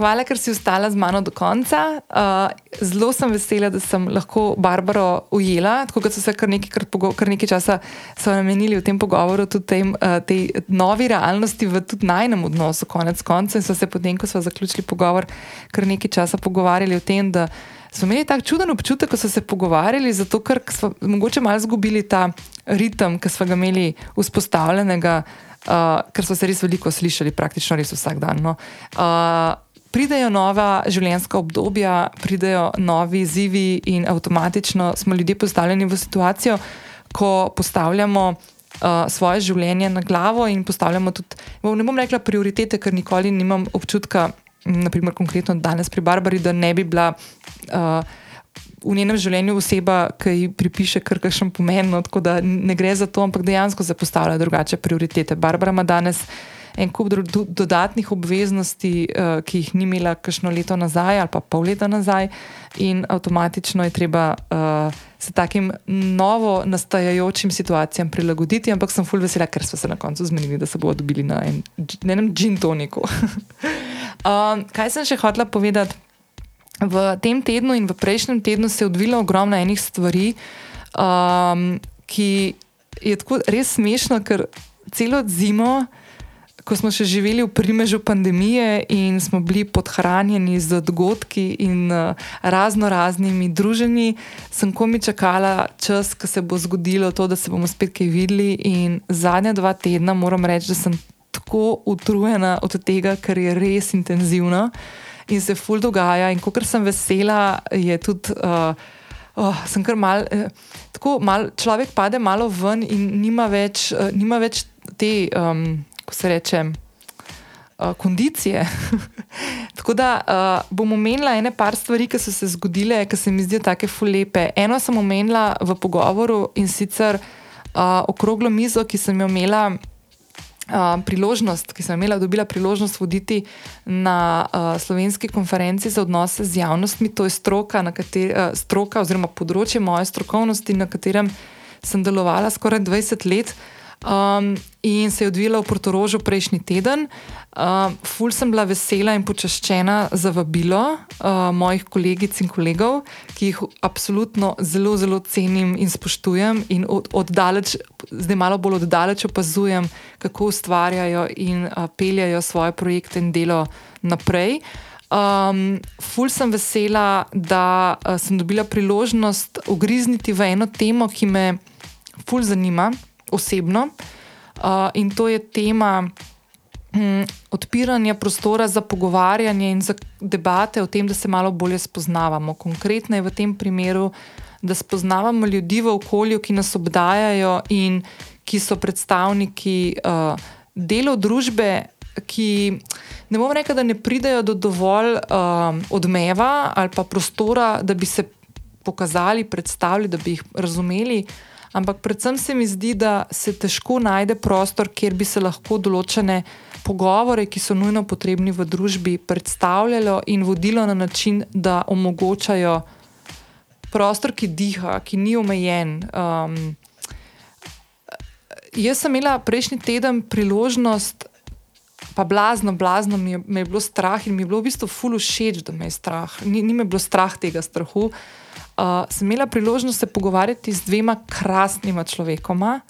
A: Hvala, ker si ostala z mano do konca. Uh, zelo sem vesela, da sem lahko Barbaro ujela, tako kot so se kar nekaj, kar pogo- kar nekaj časa so namenili v tem pogovoru, tudi tem, uh, tej novi realnosti v tudi najnem odnosu, konec konca. In so se potem, ko smo zaključili pogovor, kar nekaj časa pogovarjali o tem, da smo imeli tak čuden občutek, ko so se pogovarjali, zato ker smo mogoče malo izgubili ta ritem, ki smo ga imeli vzpostavljenega, uh, ker smo se res veliko slišali, praktično res vsak dan. No. Uh, Pridejo nova življenjska obdobja, pridejo novi izzivi, in avtomatično smo ljudje postavljeni v situacijo, ko postavljamo uh, svoje življenje na glavo in postavljamo tudi, ne bom rekla prioritete, ker nikoli nimam občutka, naprimer konkretno danes pri Barbari, da ne bi bila. Uh, V njenem življenju oseba, ki ji pripiše kar kakšen pomen, no, tako da ne gre za to, ampak dejansko se postavlja drugače prioritete. Barbara ima danes en kup dro- do, dodatnih obveznosti, uh, ki jih ni imela kakšno leto nazaj ali pa pol leta nazaj, in avtomatično je treba uh, se takim novo nastajajočim situacijam prilagoditi, ampak sem fulj vesela, ker smo se na koncu zmenili, da se bomo dobili na, en, na enem gin toniku. um, kaj sem še hotela povedati? V tem tednu in v prejšnjem tednu se je odvilo ogromno enih stvari, um, ki je tako res smešno, ker celo zimo, ko smo še živeli v primežu pandemije in smo bili podhranjeni z dogodki in uh, razno raznimi druženji, sem komi čakala čas, ko se bo zgodilo to, da se bomo spet kaj videli. In zadnja dva tedna moram reči, da sem tako utrujena od tega, ker je res intenzivno in se ful dogaja. In ko sem vesela, je tudi. Uh, Oh, sem kar mal, eh, tako mal, človek pade malo ven in nima več, eh, nima več te, um, ko se reče, uh, kondicije. tako da uh, bom omenila ene par stvari, ki so se zgodile, ki se mi zdijo tako fulepe. Eno sem omenila v pogovoru in sicer uh, okroglo mizo, ki sem jo imela. Uh, priložnost, ki sem imela, dobila priložnost voditi na uh, slovenski konferenci za odnose z javnostmi, to je stroka, kateri, uh, stroka oziroma področje moje strokovnosti, na katerem sem delovala skoraj 20 let. Um, in se je odvila v Portorožu prejšnji teden. Uh, ful sem bila vesela in počaščena za vabilo uh, mojih kolegic in kolegov, ki jih absolutno zelo, zelo cenim in spoštujem, in od, oddaleč, zdaj malo bolj oddaleč opazujem, kako ustvarjajo in uh, peljajo svoje projekte in delo naprej. Um, ful sem vesela, da uh, sem dobila priložnost ugrizniti v eno temo, ki me ful zanima osebno. Uh, in to je tema hm, odpiranja prostora za pogovarjanje in za debate o tem, da se malo bolje spoznavamo. Konkretno je v tem primeru, da spoznavamo ljudi v okolju, ki nas obdajajo in ki so predstavniki uh, delov družbe, ki ne bom rekel, da ne pridejo do dovolj uh, odmeva ali pa prostora, da bi se pokazali, predstavili, da bi jih razumeli. Ampak predvsem se mi zdi, da se težko najde prostor, kjer bi se lahko določene pogovore, ki so nujno potrebni v družbi, predstavljalo in vodilo na način, da omogočajo prostor, ki diha, ki ni omejen. Um, jaz sem imela prejšnji teden priložnost, pa blazno, blazno mi je, me je bilo strah in mi je bilo v bistvu fulu všeč, da me je strah. Ni, ni me bilo strah tega strahu uh, sem imela priložnost se pogovarjati z dvema krasnima človekoma.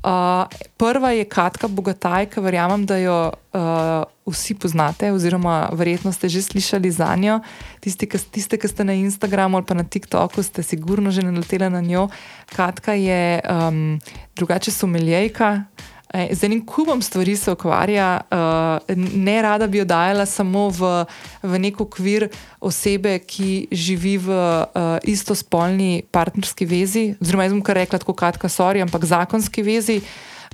A: Uh, prva je Katka Bogataj, ki verjamem, da jo uh, vsi poznate, oziroma verjetno ste že slišali za njo. Tisti, ki, tiste, ki ste na Instagramu ali pa na TikToku, ste sigurno že naleteli na njo. Katka je um, drugače someljejka, Eh, z enim kubom stvari se ukvarja, uh, ne rada bi jo dajala samo v, v nek okvir osebe, ki živi v uh, istospolni partnerski vezi, oziroma jaz bom kar rekla, tako kratka, sorry, ampak zakonski vezi.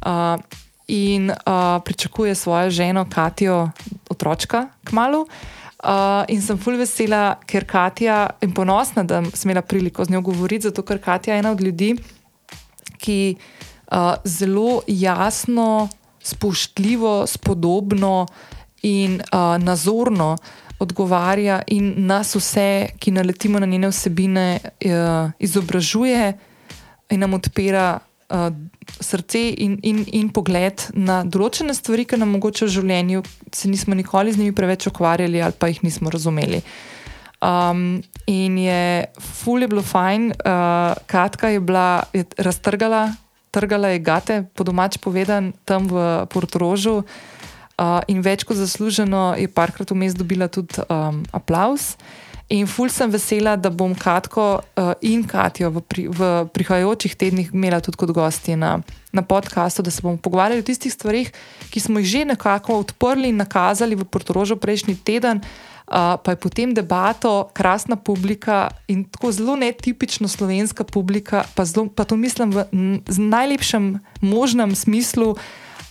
A: Uh, in uh, pričakuje svojo ženo, Katijo, otročka, kmalo. Uh, in sem fulj vesela, ker Katja in ponosna, da sem imela priliko z njo govoriti, zato ker Katja je ena od ljudi, ki zelo jasno, spoštljivo, spodobno in uh, nazorno odgovarja in nas vse, ki naletimo na njene vsebine, uh, izobražuje in nam odpira uh, srce in, in, in pogled na določene stvari, ki nam mogoče v življenju se nismo nikoli z njimi preveč ukvarjali ali pa jih nismo razumeli. Um, in je, ful je bilo fajn, uh, Katka je bila je raztrgala trgala je gate, po domač povedan, tam v Portorožu. Uh, in več kot zasluženo je parkrat vmes dobila tudi um, aplaus. In ful sem vesela, da bom Katko uh, in Katijo v, pri, v prihajajočih tednih imela tudi kot gosti na, na podkastu, da se bomo pogovarjali o tistih stvarih, ki smo jih že nekako odprli in nakazali v Portorožu prejšnji teden. Uh, pa je potem debato, krasna publika in tako zelo netipično slovenska publika, pa, zelo, pa to mislim v najlepšem možnem smislu.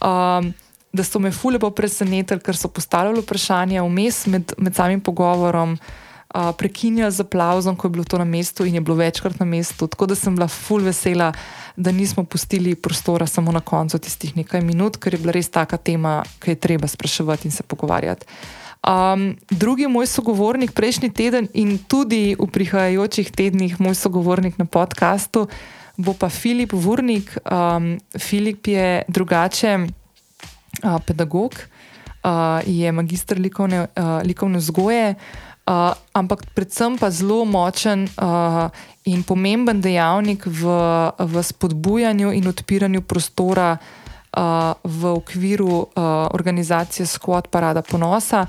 A: Um, Da so me fulebo presenetili, ker so postavljali vprašanja vmes med, med samim pogovorom, uh, prekinjali z aplauzom, ko je bilo to na mestu in je bilo večkrat na mestu. Tako da sem bila ful vesela, da nismo pustili prostora samo na koncu tistih nekaj minut, ker je bila res taka tema, ki je treba spraševati in se pogovarjati. Um, drugi moj sogovornik prejšnji teden in tudi v prihajajočih tednih moj sogovornik na podkastu bo pa Filip Vurnik. Um, Filip je drugače uh, pedagog, uh, je magistr likovne, uh, likovne vzgoje, uh, ampak predvsem pa zelo močen uh, in pomemben dejavnik v, v spodbujanju in odpiranju prostora. Uh, v okviru uh, organizacije Squad Parada Ponosa,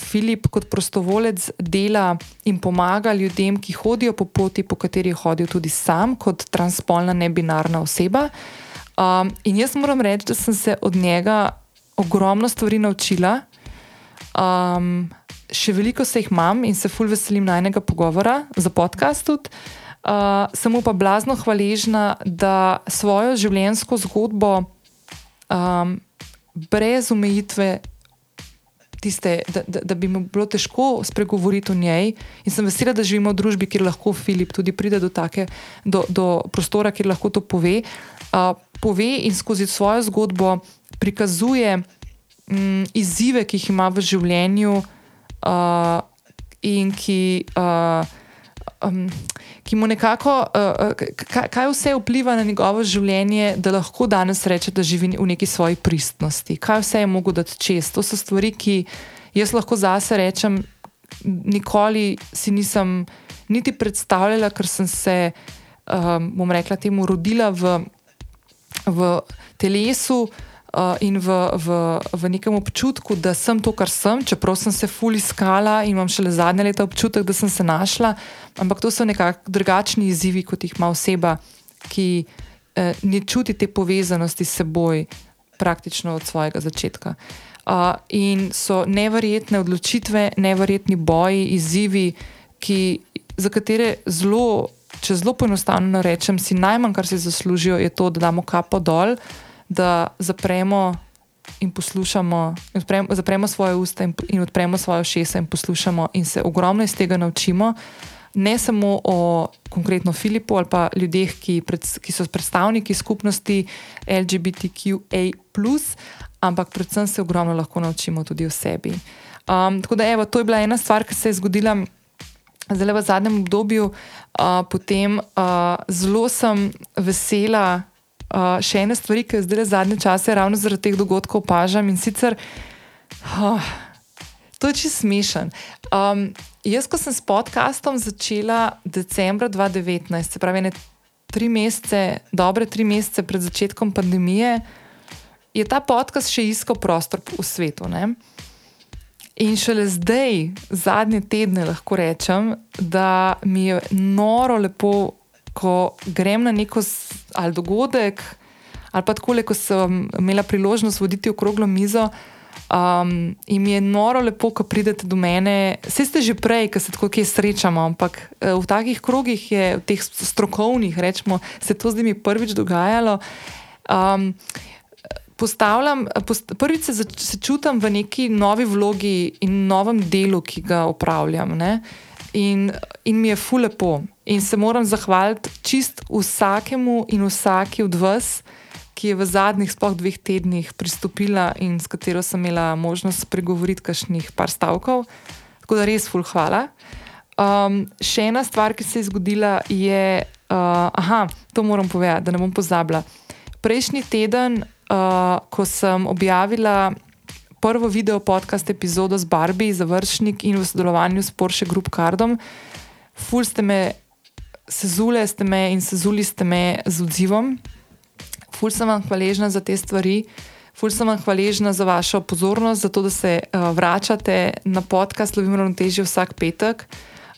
A: Filip kot prostovolec dela in pomaga ljudem, ki hodijo po poti, po kateri je hodil tudi sam, kot transpolna nebinarna oseba. Um, in jaz moram reči, da sem se od njega ogromno stvari naučila. Um, še veliko se jih imam in se fulj veselim najnega pogovora za podcast. Tudi. Uh, sem pa blazno hvaležna, da svojo življenjsko zgodbo um, brez omejitve tiste, da, da, da bi mu bilo težko spregovoriti o njej. In sem vesela, da živimo v družbi, kjer lahko Filip tudi pride do, take, do, do prostora, kjer lahko to pove. Uh, pove in skozi svojo zgodbo prikazuje um, izzive, ki jih ima v življenju, uh, in ki uh, um, ki mu nekako, uh, kaj, kaj vse vpliva na njegovo življenje, da lahko danes reče, da živi v neki svoji pristnosti, kaj vse je mogoče dati čez. To so stvari, ki jaz lahko zase rečem, nikoli si nisem niti predstavljala, ker sem se, um, bom rekla, temu rodila v, v telesu. Uh, in v, v, v nekem občutku, da sem to, kar sem, čeprav sem se fully skala in imam šele zadnje leta občutek, da sem se našla, ampak to so nekako drugačni izzivi, kot jih ima oseba, ki eh, ne čuti te povezanosti s seboj praktično od svojega začetka. Uh, in so neverjetne odločitve, neverjetni boji, izzivi, ki, za katere zelo, če zelo poenostavljeno rečem, si najmanj, kar si zaslužijo, je to, da damo kapo dol da zapremo in poslušamo, in odpremo, zapremo svoje usta in, in odpremo svoje šesa in poslušamo, in se ogromno iz tega naučimo. Ne samo o konkretno Filipu ali pa ljudeh, ki, pred, ki so predstavniki skupnosti LGBTQA, ampak predvsem se ogromno lahko naučimo tudi o sebi. Um, tako da, evo, to je bila ena stvar, ki se je zgodila zdaj v zadnjem obdobju. Uh, potem uh, zelo sem vesela, Uh, še ene stvari, ki jih zdaj zadnje čase ravno zaradi teh dogodkov opažam in sicer, uh, to je čisto smešen. Um, jaz, ko sem s podkastom začela decembra 2019, se pravi, ne tri mesece, dobre tri mesece pred začetkom pandemije, je ta podcast še iskal prostor v svetu. Ne? In šele zdaj, zadnje tedne, lahko rečem, da mi je noro lepo ko grem na neko ali dogodek, ali pa tako, ko sem imela priložnost voditi okroglo mizo. Um, in mi je noro lepo, ko pridete do mene. Vse ste že prej, ko se tako kje srečamo, ampak eh, v takih krogih je, v teh strokovnih, rečemo, se to zdaj mi prvič dogajalo. Um, postavljam, post, prvič se, se čutim v neki novi vlogi in novem delu, ki ga upravljam. In, in mi je fulepo. In se moram zahvaliti čist vsakemu in vsaki od vas, ki je v zadnjih spoh dveh tednih pristopila in s katero sem imela možnost spregovoriti kakšnih par stavkov. Tako da res ful hvala. Um, še ena stvar, ki se je zgodila, je, uh, aha, to moram povedati, da ne bom pozabila. Prejšnji teden, uh, ko sem objavila prvo video podcast epizodo z Barbie, završnik in v sodelovanju s Porsche Group Cardom, ful ste me sezule ste me in sezuli ste me z odzivom. Ful sem vam hvaležna za te stvari, ful sem vam hvaležna za vašo pozornost, za to, da se uh, vračate na podcast Lovim Ravnotežje vsak petek,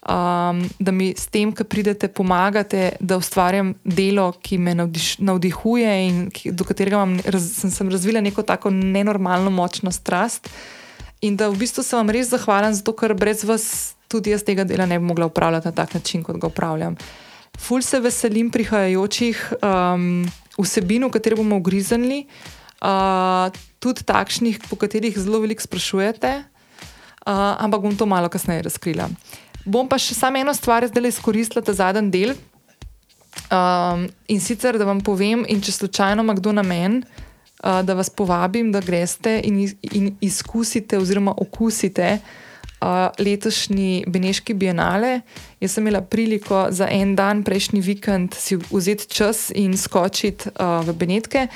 A: um, da mi s tem, ki pridete, pomagate, da ustvarjam delo, ki me navdiš, navdihuje in ki, do katerega raz, sem, sem razvila neko tako nenormalno močno strast. In da v bistvu sem vam res zahvalen, zato ker brez vas tudi jaz tega dela ne bi mogla upravljati na tak način, kot ga upravljam. Ful se veselim prihajajočih um, vsebin, v katere bomo ugriznili, uh, tudi takšnih, po katerih zelo veliko sprašujete, uh, ampak bom to malo kasneje razkrila. Bom pa še samo eno stvar zdaj izkoristila, ta zadnji del. Um, in sicer, da vam povem, in če slučajno ima kdo na meni, uh, da vas povabim, da greste in, in izkusite, oziroma okusite uh, letošnji Beneški bienale. Jaz sem imela priliko za en dan, prejšnji vikend, si vzeti čas in skočiti uh, v Benetke.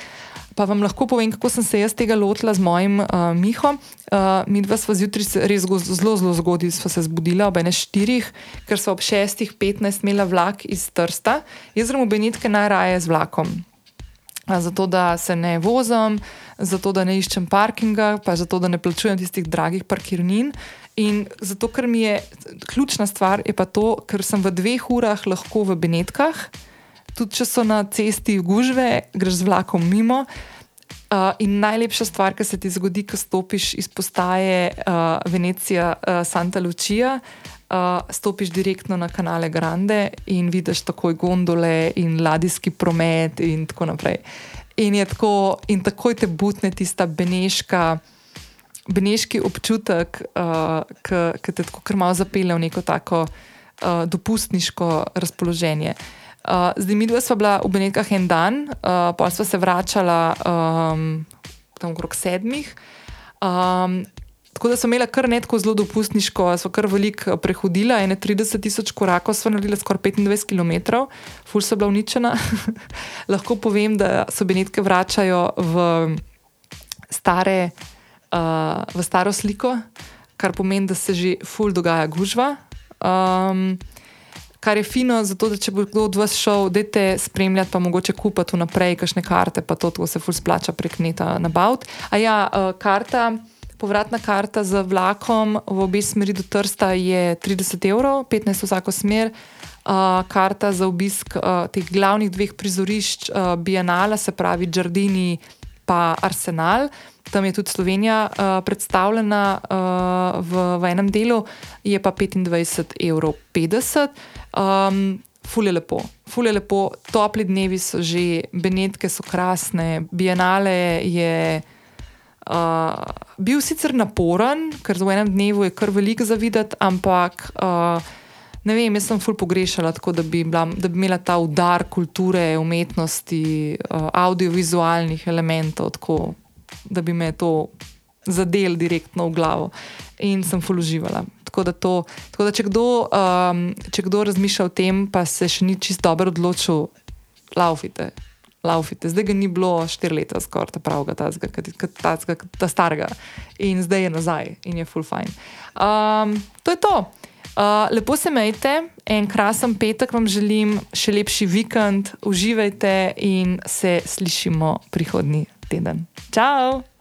A: Pa vam lahko povem, kako sem se jaz tega lotila z mojim uh, Mihom. Uh, mi dva sva zjutraj res zelo, zelo zgodaj se zbudila, ob 1.4, ker so ob 6.15 imela vlak iz Trsta. Jaz grem v Benetke najraje z vlakom. Zato, da se ne vozim, zato, da ne iščem parkinga, pa zato, da ne plačujem tistih dragih parkirnin. In zato, ker mi je ključna stvar, je pa to, ker sem v dveh urah lahko v Benetkah, tudi če so na cesti gužve, greš z vlakom mimo. Uh, in najlepša stvar, ki se ti zgodi, ko stopiš iz postaje uh, Venecija, uh, Santa Lucia, uh, stopiš direktno na kanale Grande in vidiš takoj gondole in ladijski promet in tako naprej. In, tako, in takoj te butne tista beneška beneški občutek, uh, ki te tako krmo zapelje v neko tako uh, dopustniško razpoloženje. Uh, zdaj, mi dva smo bila v Benetkah en dan, uh, pa smo se vračala um, tam okrog sedmih. Um, Tako da so imeli kar netko zelo dopustniško, so kar veliko prehodila, ene 30 tisoč korakov so naredili, skoraj 25 km, ful so bila uničena. Lahko povem, da so benetke vračajo v, stare, uh, v staro sliko, kar pomeni, da se že ful dogaja gužva. Um, kar je fino, zato da če bo kdo od vas šel, dajte spremljati, pa mogoče kupiti vnaprej kakšne karte, pa to, to se ful splača prek neta na baut. A ja, uh, karta. Povratna karta z vlakom v obe smeri do Trsta je 30 evrov, 15 vsako smer. Uh, karta za obisk uh, teh glavnih dveh prizorišč, uh, Bienala, se pravi Džardini in Arsenal. Tam je tudi Slovenija uh, predstavljena uh, v, v enem delu, je pa 25 evrov 50. Um, Fule lepo, fule lepo, topli dnevi so že, Benetke so krasne, Bienale je. Uh, bil sicer naporen, ker v enem dnevu je kar veliko za videti, ampak uh, ne vem, jaz sem ful pogrešala, tako da bi, bila, da bi imela ta udar kulture, umetnosti, uh, audiovizualnih elementov, tako da bi me to zadel direktno v glavo in sem ful uživala. Tako da, to, tako da če, kdo, um, če kdo razmišlja o tem, pa se še ni čisto dobro odločil, laufite laufite. Zdaj ga ni bilo štiri leta, skoraj ta pravega, ta starega. In zdaj je nazaj in je full fine. Um, to je to. Uh, lepo se majte, en krasen petek vam želim, še lepši vikend, uživajte in se slišimo prihodnji teden. Ciao!